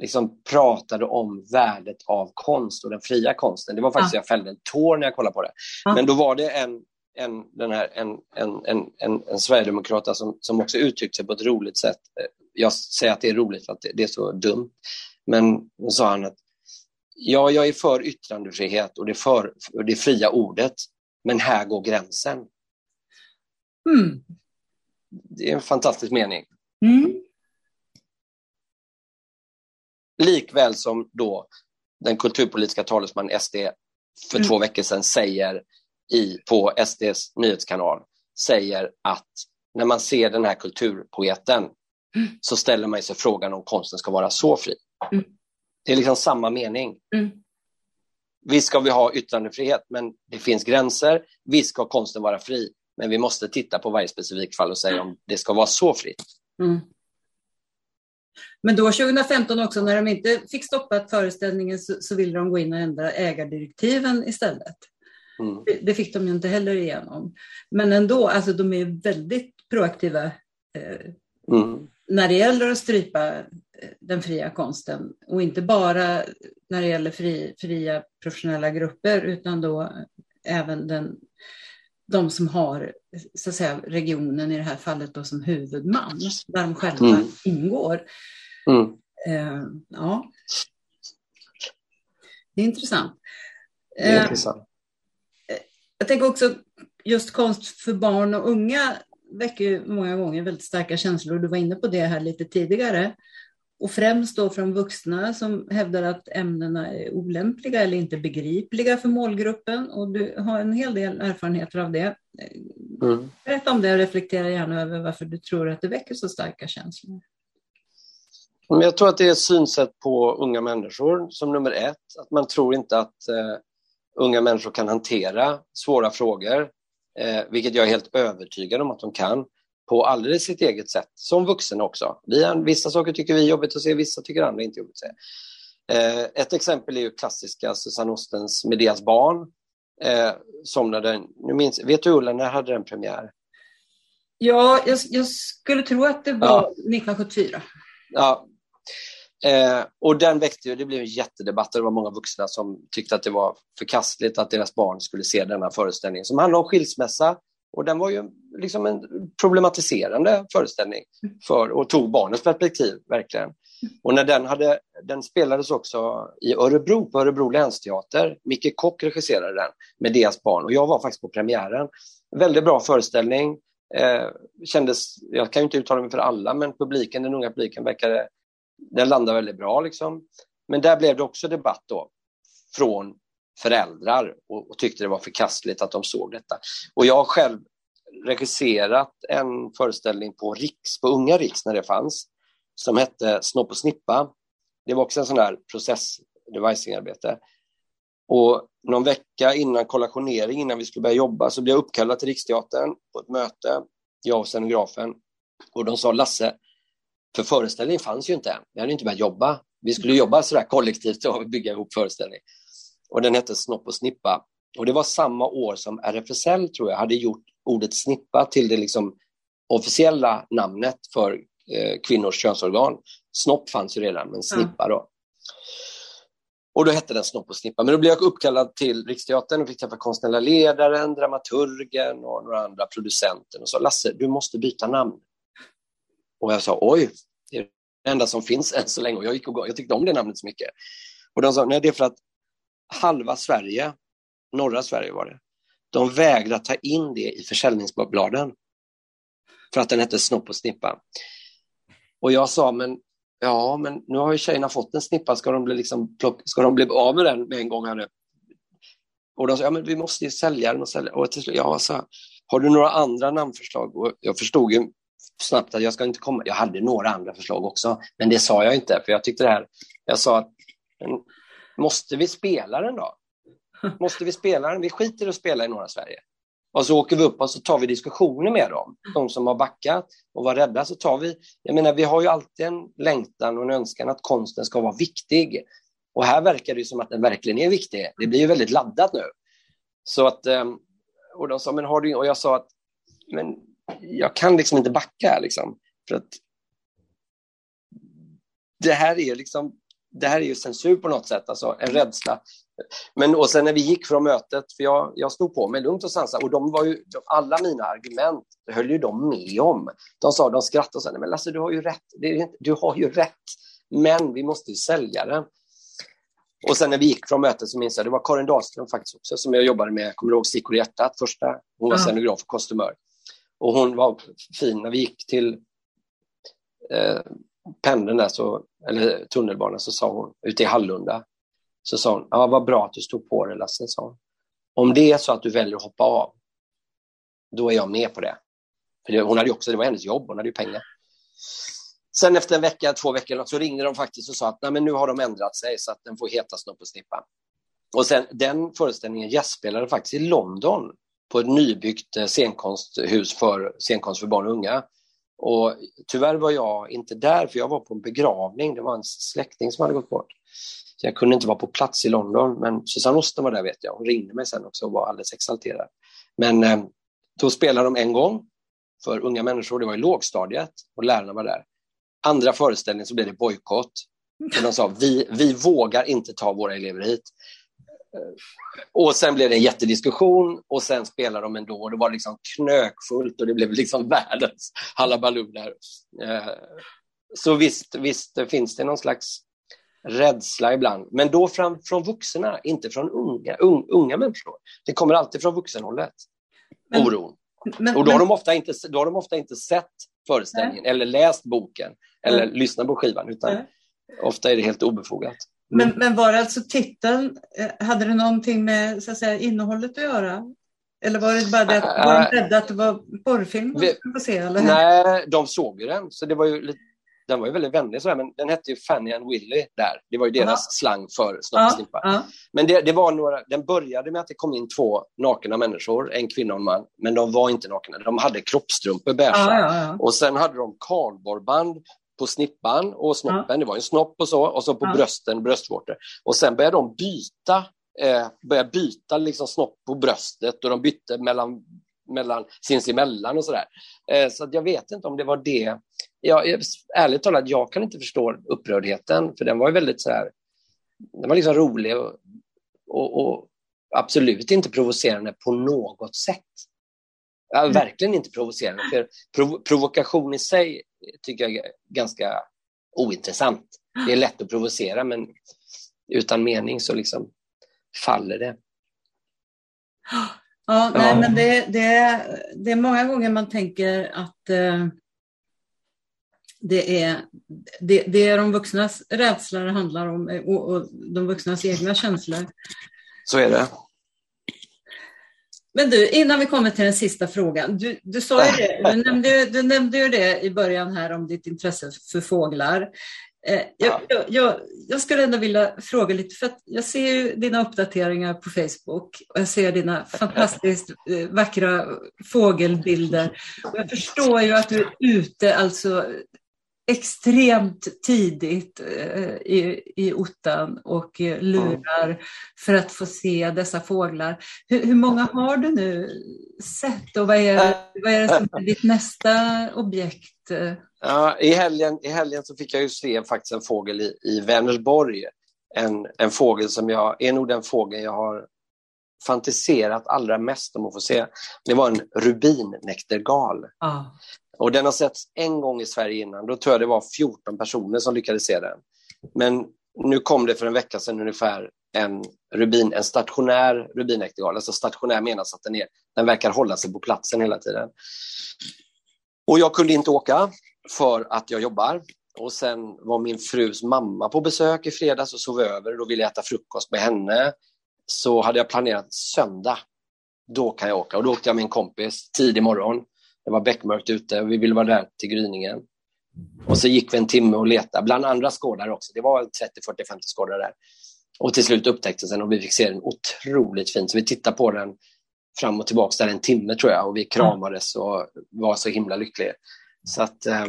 liksom pratade om värdet av konst och den fria konsten. Det var faktiskt, ja. jag fällde en tår när jag kollade på det. Ja. Men då var det en, en, den här, en, en, en, en, en sverigedemokrat som, som också uttryckte sig på ett roligt sätt. Jag säger att det är roligt för att det, det är så dumt. Men då sa han att ja, jag är för yttrandefrihet och det, för, det fria ordet, men här går gränsen. Mm. Det är en fantastisk mening. Mm. Likväl som då den kulturpolitiska talesman SD för mm. två veckor sedan säger i, på SDs nyhetskanal, säger att när man ser den här kulturpoeten mm. så ställer man sig frågan om konsten ska vara så fri. Mm. Det är liksom samma mening. Mm. Visst ska vi ha yttrandefrihet, men det finns gränser. Visst ska konsten vara fri, men vi måste titta på varje specifikt fall och säga om det ska vara så fritt. Men då 2015 också, när de inte fick stoppa föreställningen så, så ville de gå in och ändra ägardirektiven istället. Mm. Det, det, fick de ju inte heller igenom. Men ändå, alltså de är väldigt proaktiva eh, mm. när det gäller att strypa eh, den fria konsten. Och inte bara när det gäller fri, fria professionella grupper utan då även den, de som har så att säga, regionen i det här fallet då som huvudman, där de själva mm. ingår. Mm. Uh, ja. Det är intressant. Det är uh, intressant. Jag tänker också just konst för barn och unga väcker ju många gånger väldigt starka känslor. Du var inne på det här lite tidigare. Och främst då från vuxna som hävdar att ämnena är olämpliga eller inte begripliga för målgruppen. Och du har en hel del erfarenheter av det. Mm. Berätta om det och reflektera gärna över varför du tror att det väcker så starka känslor. Jag tror att det är ett synsätt på unga människor som nummer ett. Att man tror inte att eh, unga människor kan hantera svåra frågor, eh, vilket jag är helt övertygad om att de kan, på alldeles sitt eget sätt, som vuxna också. Vi, vissa saker tycker vi är jobbigt att se, vissa tycker andra inte är jobbigt att se. Eh, ett exempel är ju klassiska Susanne Ostens Medeas barn, eh, som när den, nu minns, vet du Ulla, när hade den premiär? Ja, jag, jag skulle tro att det var ja. 1974. Ja, Eh, och den väckte ju, det blev en jättedebatt och det var många vuxna som tyckte att det var förkastligt att deras barn skulle se denna föreställning som handlar om skilsmässa. Och den var ju liksom en problematiserande föreställning för, och tog barnens perspektiv, verkligen. Och när den, hade, den spelades också i Örebro, på Örebro länsteater. Micke Kock regisserade den med deras barn och jag var faktiskt på premiären. Väldigt bra föreställning. Eh, kändes, jag kan ju inte uttala mig för alla, men publiken, den unga publiken verkade den landade väldigt bra. Liksom. Men där blev det också debatt då från föräldrar och, och, tyckte det var förkastligt att de såg detta. Och jag har själv regisserat en föreställning på Riks, på Unga Riks när det fanns, som hette Snopp och snippa. Det var också en sån där process devisingarbete. Och någon vecka innan kollationering, innan vi skulle börja jobba, så blev jag uppkallad till Riksteatern på ett möte, jag och scenografen. Och de sa, Lasse, för föreställningen fanns ju inte än. Vi hade inte börjat jobba. Vi skulle jobba sådär kollektivt och bygga ihop föreställning. Och den hette Snopp och snippa. Och det var samma år som RFSL, tror jag, hade gjort ordet snippa till det liksom officiella namnet för eh, kvinnors könsorgan. Snopp fanns ju redan, men snippa då. Och då hette den Snopp och snippa. Men då blev jag uppkallad till Riksteatern och fick träffa konstnärliga ledaren, dramaturgen och några andra producenter och sa Lasse, du måste byta namn. Och jag sa oj, det är det enda som finns än så länge. Och jag, gick och, jag tyckte om det namnet så mycket. Och de sa, nej det är för att halva Sverige, norra Sverige var det, de vägrade ta in det i försäljningsbladen. För att den hette Snopp och snippa. Och jag sa, men ja, men nu har ju tjejerna fått en snippa, ska de bli, liksom, ska de bli av med den med en gång? Här Och de sa, ja men vi måste ju sälja den och sälja. Och till slut, ja, så, har du några andra namnförslag? Och jag förstod ju snabbt att jag ska inte komma. Jag hade några andra förslag också, men det sa jag inte, för jag tyckte det här, jag sa att måste vi spela den då? Måste vi spela den? Vi skiter i att spela i norra Sverige. Och så åker vi upp och så tar vi diskussioner med dem, de som har backat och var rädda. Så tar vi, jag menar, vi har ju alltid en längtan och en önskan att konsten ska vara viktig. Och här verkar det som att den verkligen är viktig. Det blir ju väldigt laddat nu. Så att, ehm, och de sa, men har du, och jag sa att men jag kan liksom inte backa. Liksom, för att det här är liksom det här är ju censur på något sätt, alltså en rädsla. Men och sen när vi gick från mötet, för jag, jag stod på mig lugnt och sansat och de var ju, alla mina argument höll ju de med om. De sa, de skrattade och sa, men Lasse du har ju rätt, inte, du har ju rätt, men vi måste ju sälja den. Och sen när vi gick från mötet så minns jag, det var Karin Dahlström faktiskt också, som jag jobbade med, kommer du ihåg Stickor i hjärtat, första, hon var ja. scenograf och kostymör. Och hon var fin när vi gick till eh, pendeln där, så, eller tunnelbanan, så sa hon, ute i Hallunda, så sa hon, ja vad bra att du stod på det Lasse, sa hon. Om det är så att du väljer att hoppa av, då är jag med på det. För det, hon hade också, det var hennes jobb, hon hade ju pengar. Sen efter en vecka, två veckor så ringde de faktiskt och sa att Nej, men nu har de ändrat sig så att den får heta Snopp och Snippa. Och sen, den föreställningen gästspelade faktiskt i London på ett nybyggt eh, scenkonsthus för scenkonst för barn och unga. Och tyvärr var jag inte där, för jag var på en begravning. Det var en släkting som hade gått bort. Så jag kunde inte vara på plats i London, men Susanne Osten var där vet jag. Hon ringde mig sen också och var alldeles exalterad. Men eh, då spelade de en gång för unga människor, det var i lågstadiet och lärarna var där. Andra föreställningen så blev det bojkott. De sa vi, vi vågar inte ta våra elever hit. Och sen blev det en jättediskussion och sen spelade de ändå och det var liksom knökfullt och det blev liksom världens halabaloo där. Eh, så visst, visst finns det någon slags rädsla ibland, men då fram, från vuxna, inte från unga, un, unga människor. Det kommer alltid från vuxenhållet, men, oron. Men, och då har, de ofta inte, då har de ofta inte sett föreställningen nej. eller läst boken eller nej. lyssnat på skivan, utan nej. ofta är det helt obefogat. Men, mm. men var alltså titeln, eh, hade det någonting med så att säga, innehållet att göra? Eller var det bara det att var de rädda att det var porrfilm man skulle få se? Eller? Nej, de såg ju den, så det var ju lite den var ju väldigt vänlig, sådär, men den hette ju Fanny and Willy där. Det var ju deras Aha. slang för Snopp ja, Men det, det, var några, den började med att det kom in två nakna människor, en kvinna och en man, men de var inte nakna. De hade kroppstrumpor, beiga. Ja, ja, och sen hade de kardborreband på snippan och snoppen, ja. det var en snopp och så, och så på ja. brösten, bröstvårtor. Och sen började de byta, eh, började byta liksom snopp på bröstet och de bytte mellan, mellan sinsemellan och sådär. Eh, så jag vet inte om det var det. Jag, ärligt talat, jag kan inte förstå upprördheten, för den var ju väldigt så här, den var liksom rolig och, och, och absolut inte provocerande på något sätt. Ja, mm. verkligen inte provocerande, för prov provokation i sig tycker jag är ganska ointressant. Det är lätt att provocera, men utan mening så liksom faller det. Ja, nej, men det, det, det är många gånger man tänker att eh, det, är, det, det är de vuxnas rädsla det handlar om och, och de vuxnas egna känslor. Så är det. Men du, innan vi kommer till den sista frågan. Du, du, sa ju det, du, nämnde, du nämnde ju det i början här om ditt intresse för fåglar. Eh, jag, jag, jag, jag, skulle ändå vilja fråga lite, för jag ser ju dina uppdateringar på Facebook och jag ser dina fantastiskt eh, vackra fågelbilder. Och jag förstår ju att du är ute alltså extremt tidigt eh, i, i ottan och eh, lurar mm. för att få se dessa fåglar. Hur, hur, många har du nu sett och vad är, vad är det som är ditt nästa objekt? Ja, i, helgen, I helgen så fick jag ju se faktiskt en fågel i, i Vänersborg. En, en fågel som jag, är nog den fågeln jag har fantiserat allra mest om att få se. Det var en rubinnäktergal. Ah. Och den har setts en gång i Sverige innan. Då tror jag det var 14 personer som lyckades se den. Men nu kom det för en vecka sedan ungefär en, rubin, en stationär rubinäktergal. Alltså stationär menas att den, är, den verkar hålla sig på platsen hela tiden. Och jag kunde inte åka för att jag jobbar. Och sen var min frus mamma på besök i fredags och sov över. Då ville jag äta frukost med henne. Så hade jag planerat söndag. Då kan jag åka. Och då åkte jag med en kompis tidig morgon. Det var beckmörkt ute och vi ville vara där till gryningen. Och så gick vi en timme och letade, bland andra skådare också. Det var 30, 40, 50 skådare där. Och till slut upptäcktes den och vi fick se den otroligt fint. Så vi tittade på den fram och tillbaka där en timme tror jag och vi kramades och var så himla lyckliga. Så att, eh,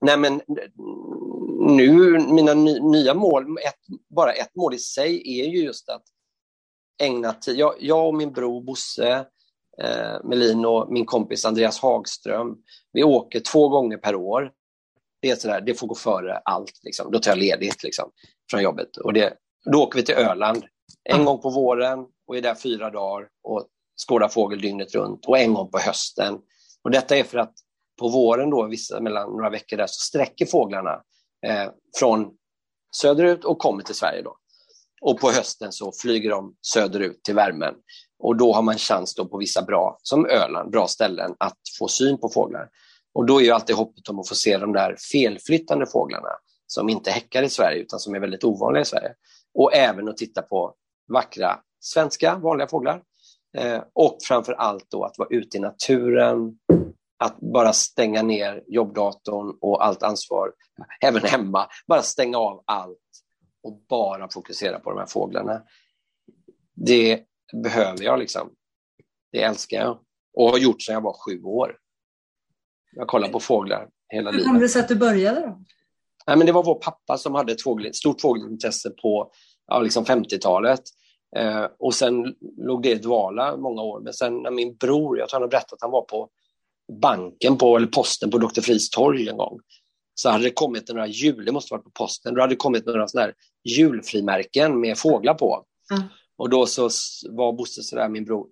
nej men nu, mina ny, nya mål, ett, bara ett mål i sig är ju just att ägna tid. Jag, jag och min bror Bosse eh, Melin och min kompis Andreas Hagström, vi åker två gånger per år. Det är sådär, det får gå före allt. Liksom. Då tar jag ledigt liksom, från jobbet. Och det, då åker vi till Öland en gång på våren och är där fyra dagar och skådar fågel dygnet runt och en gång på hösten. Och detta är för att på våren, då, vissa, mellan några veckor där, så sträcker fåglarna eh, från söderut och kommer till Sverige. Då. Och på hösten så flyger de söderut till värmen. Och då har man chans då på vissa bra, som Öland, bra ställen att få syn på fåglar. Och då är ju alltid hoppet om att få se de där felflyttande fåglarna som inte häckar i Sverige utan som är väldigt ovanliga i Sverige. Och även att titta på vackra svenska vanliga fåglar. Eh, och framför allt då att vara ute i naturen, att bara stänga ner jobbdatorn och allt ansvar, även hemma, bara stänga av allt och bara fokusera på de här fåglarna. Det behöver jag liksom. Det älskar jag och har gjort sedan jag var sju år. Jag kollar på fåglar hela livet. Hur kom det sig att du började då? Nej, men det var vår pappa som hade ett fågel, stort fågelintresse på ja, liksom 50-talet. Eh, och sen låg det i dvala många år. Men sen när min bror, jag tror han har berättat att han var på banken på, eller posten på Dr. Fris torg en gång. Så hade det kommit några jul, det måste varit på posten, då hade det kommit några sådana här julfrimärken med fåglar på. Mm. Och då så var Bosse sådär, min bror,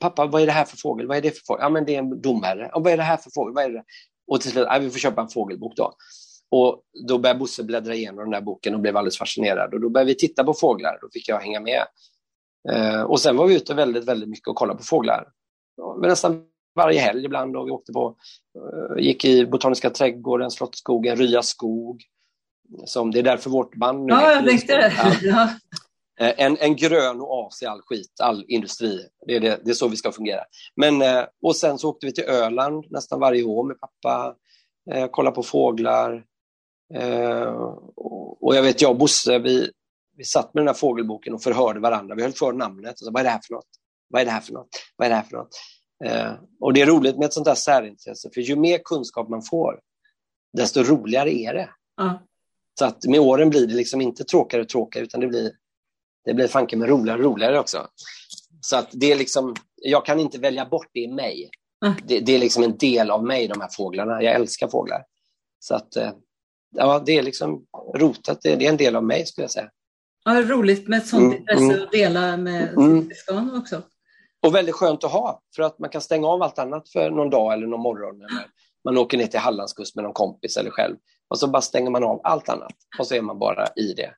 pappa vad är det här för fågel? Vad är det för fågel? Ja men det är en domherre. Och vad är det här för fågel? Vad är det? Och till slut, ja, vi får köpa en fågelbok då. Och då började Bosse bläddra igenom den där boken och blev alldeles fascinerad. Och då började vi titta på fåglar. Då fick jag hänga med. Eh, och sen var vi ute väldigt, väldigt mycket och kollade på fåglar. Men nästan varje helg ibland. Och vi åkte på, eh, gick i Botaniska trädgården, Slottsskogen, Rya skog. Som, det är därför vårt band nu Ja, jag tänkte det. Ja. Eh, en, en grön oas i all skit, all industri. Det är, det, det är så vi ska fungera. Men, eh, och sen så åkte vi till Öland nästan varje år med pappa, eh, kolla på fåglar. Eh, och, och jag vet, jag och Bosse, vi, vi satt med den här fågelboken och förhörde varandra. Vi höll för namnet. Och så, vad är det här för något? Vad är det här för något? Vad är det här för något? Eh, och det är roligt med ett sånt här särintresse, för ju mer kunskap man får, desto roligare är det. Mm. Så att med åren blir det liksom inte tråkigare och tråkigare, utan det blir, det blir fanken med roligare och roligare också. Så att det är liksom, jag kan inte välja bort det i mig. Mm. Det, det, är liksom en del av mig, de här fåglarna. Jag älskar fåglar. Så att, eh, ja, det är liksom rotat, det, det är en del av mig skulle jag säga. Ja, roligt med ett sånt mm, intresse mm, att dela med mm. syskon också. Och väldigt skönt att ha, för att man kan stänga av allt annat för någon dag eller någon morgon. Eller man åker ner till Hallandskust med någon kompis eller själv. Och så bara stänger man av allt annat och så är man bara i det.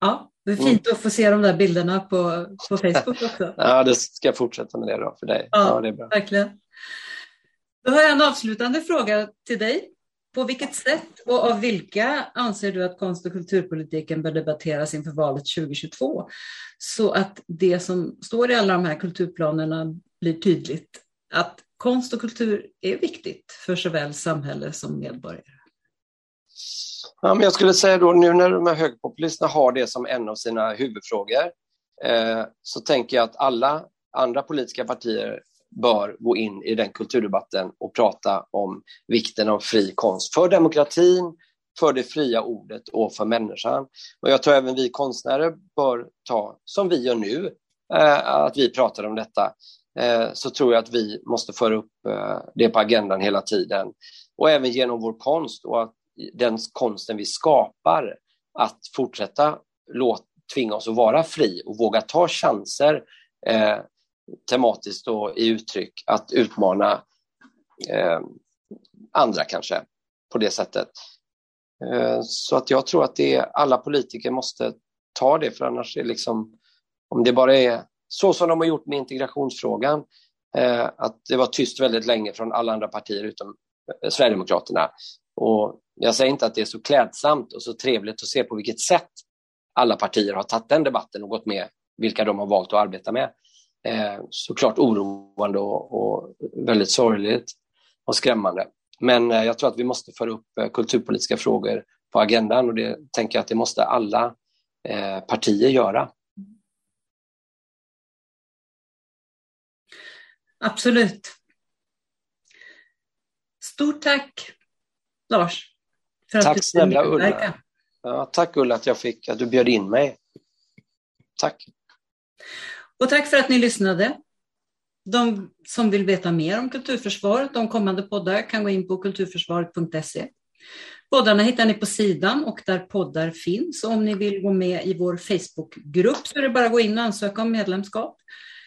Ja, det är fint att få se de där bilderna på, på Facebook också. ja, det ska jag fortsätta med det då för dig. Ja, ja, det är bra. verkligen. Då har jag en avslutande fråga till dig. På vilket sätt och av vilka anser du att konst och kulturpolitiken bör debatteras inför valet 2022? Så att det som står i alla de här kulturplanerna blir tydligt. Att konst och kultur är viktigt för såväl samhälle som medborgare. Ja, men jag skulle säga då nu när de här högerpopulisterna har det som en av sina huvudfrågor eh, så tänker jag att alla andra politiska partier bör gå in i den kulturdebatten och prata om vikten av fri konst för demokratin, för det fria ordet och för människan. Och jag tror även vi konstnärer bör ta, som vi gör nu, eh, att vi pratar om detta. Eh, så tror jag att vi måste föra upp eh, det på agendan hela tiden. Och även genom vår konst och att den konsten vi skapar, att fortsätta låt, tvinga oss att vara fri och våga ta chanser eh, tematiskt och i uttryck, att utmana eh, andra kanske på det sättet. Eh, så att jag tror att det är, alla politiker måste ta det, för annars är det liksom, om det bara är så som de har gjort med integrationsfrågan, eh, att det var tyst väldigt länge från alla andra partier utom eh, Sverigedemokraterna. Och jag säger inte att det är så klädsamt och så trevligt att se på vilket sätt alla partier har tagit den debatten och gått med vilka de har valt att arbeta med. Eh, såklart oroande och, och, väldigt sorgligt och skrämmande. Men eh, jag tror att vi måste föra upp eh, kulturpolitiska frågor på agendan och det tänker jag att det måste alla eh, partier göra. Absolut. Stort tack Lars. För tack snälla Ulla. Ja, tack Ulla att jag fick att du bjöd in mig. Tack. Och tack för att ni lyssnade. De som vill veta mer om kulturförsvaret, de kommande poddar, kan gå in på kulturförsvaret.se. Poddarna hittar ni på sidan och där poddar finns. Och om ni vill gå med i vår Facebookgrupp så är det bara att gå in och ansöka om medlemskap.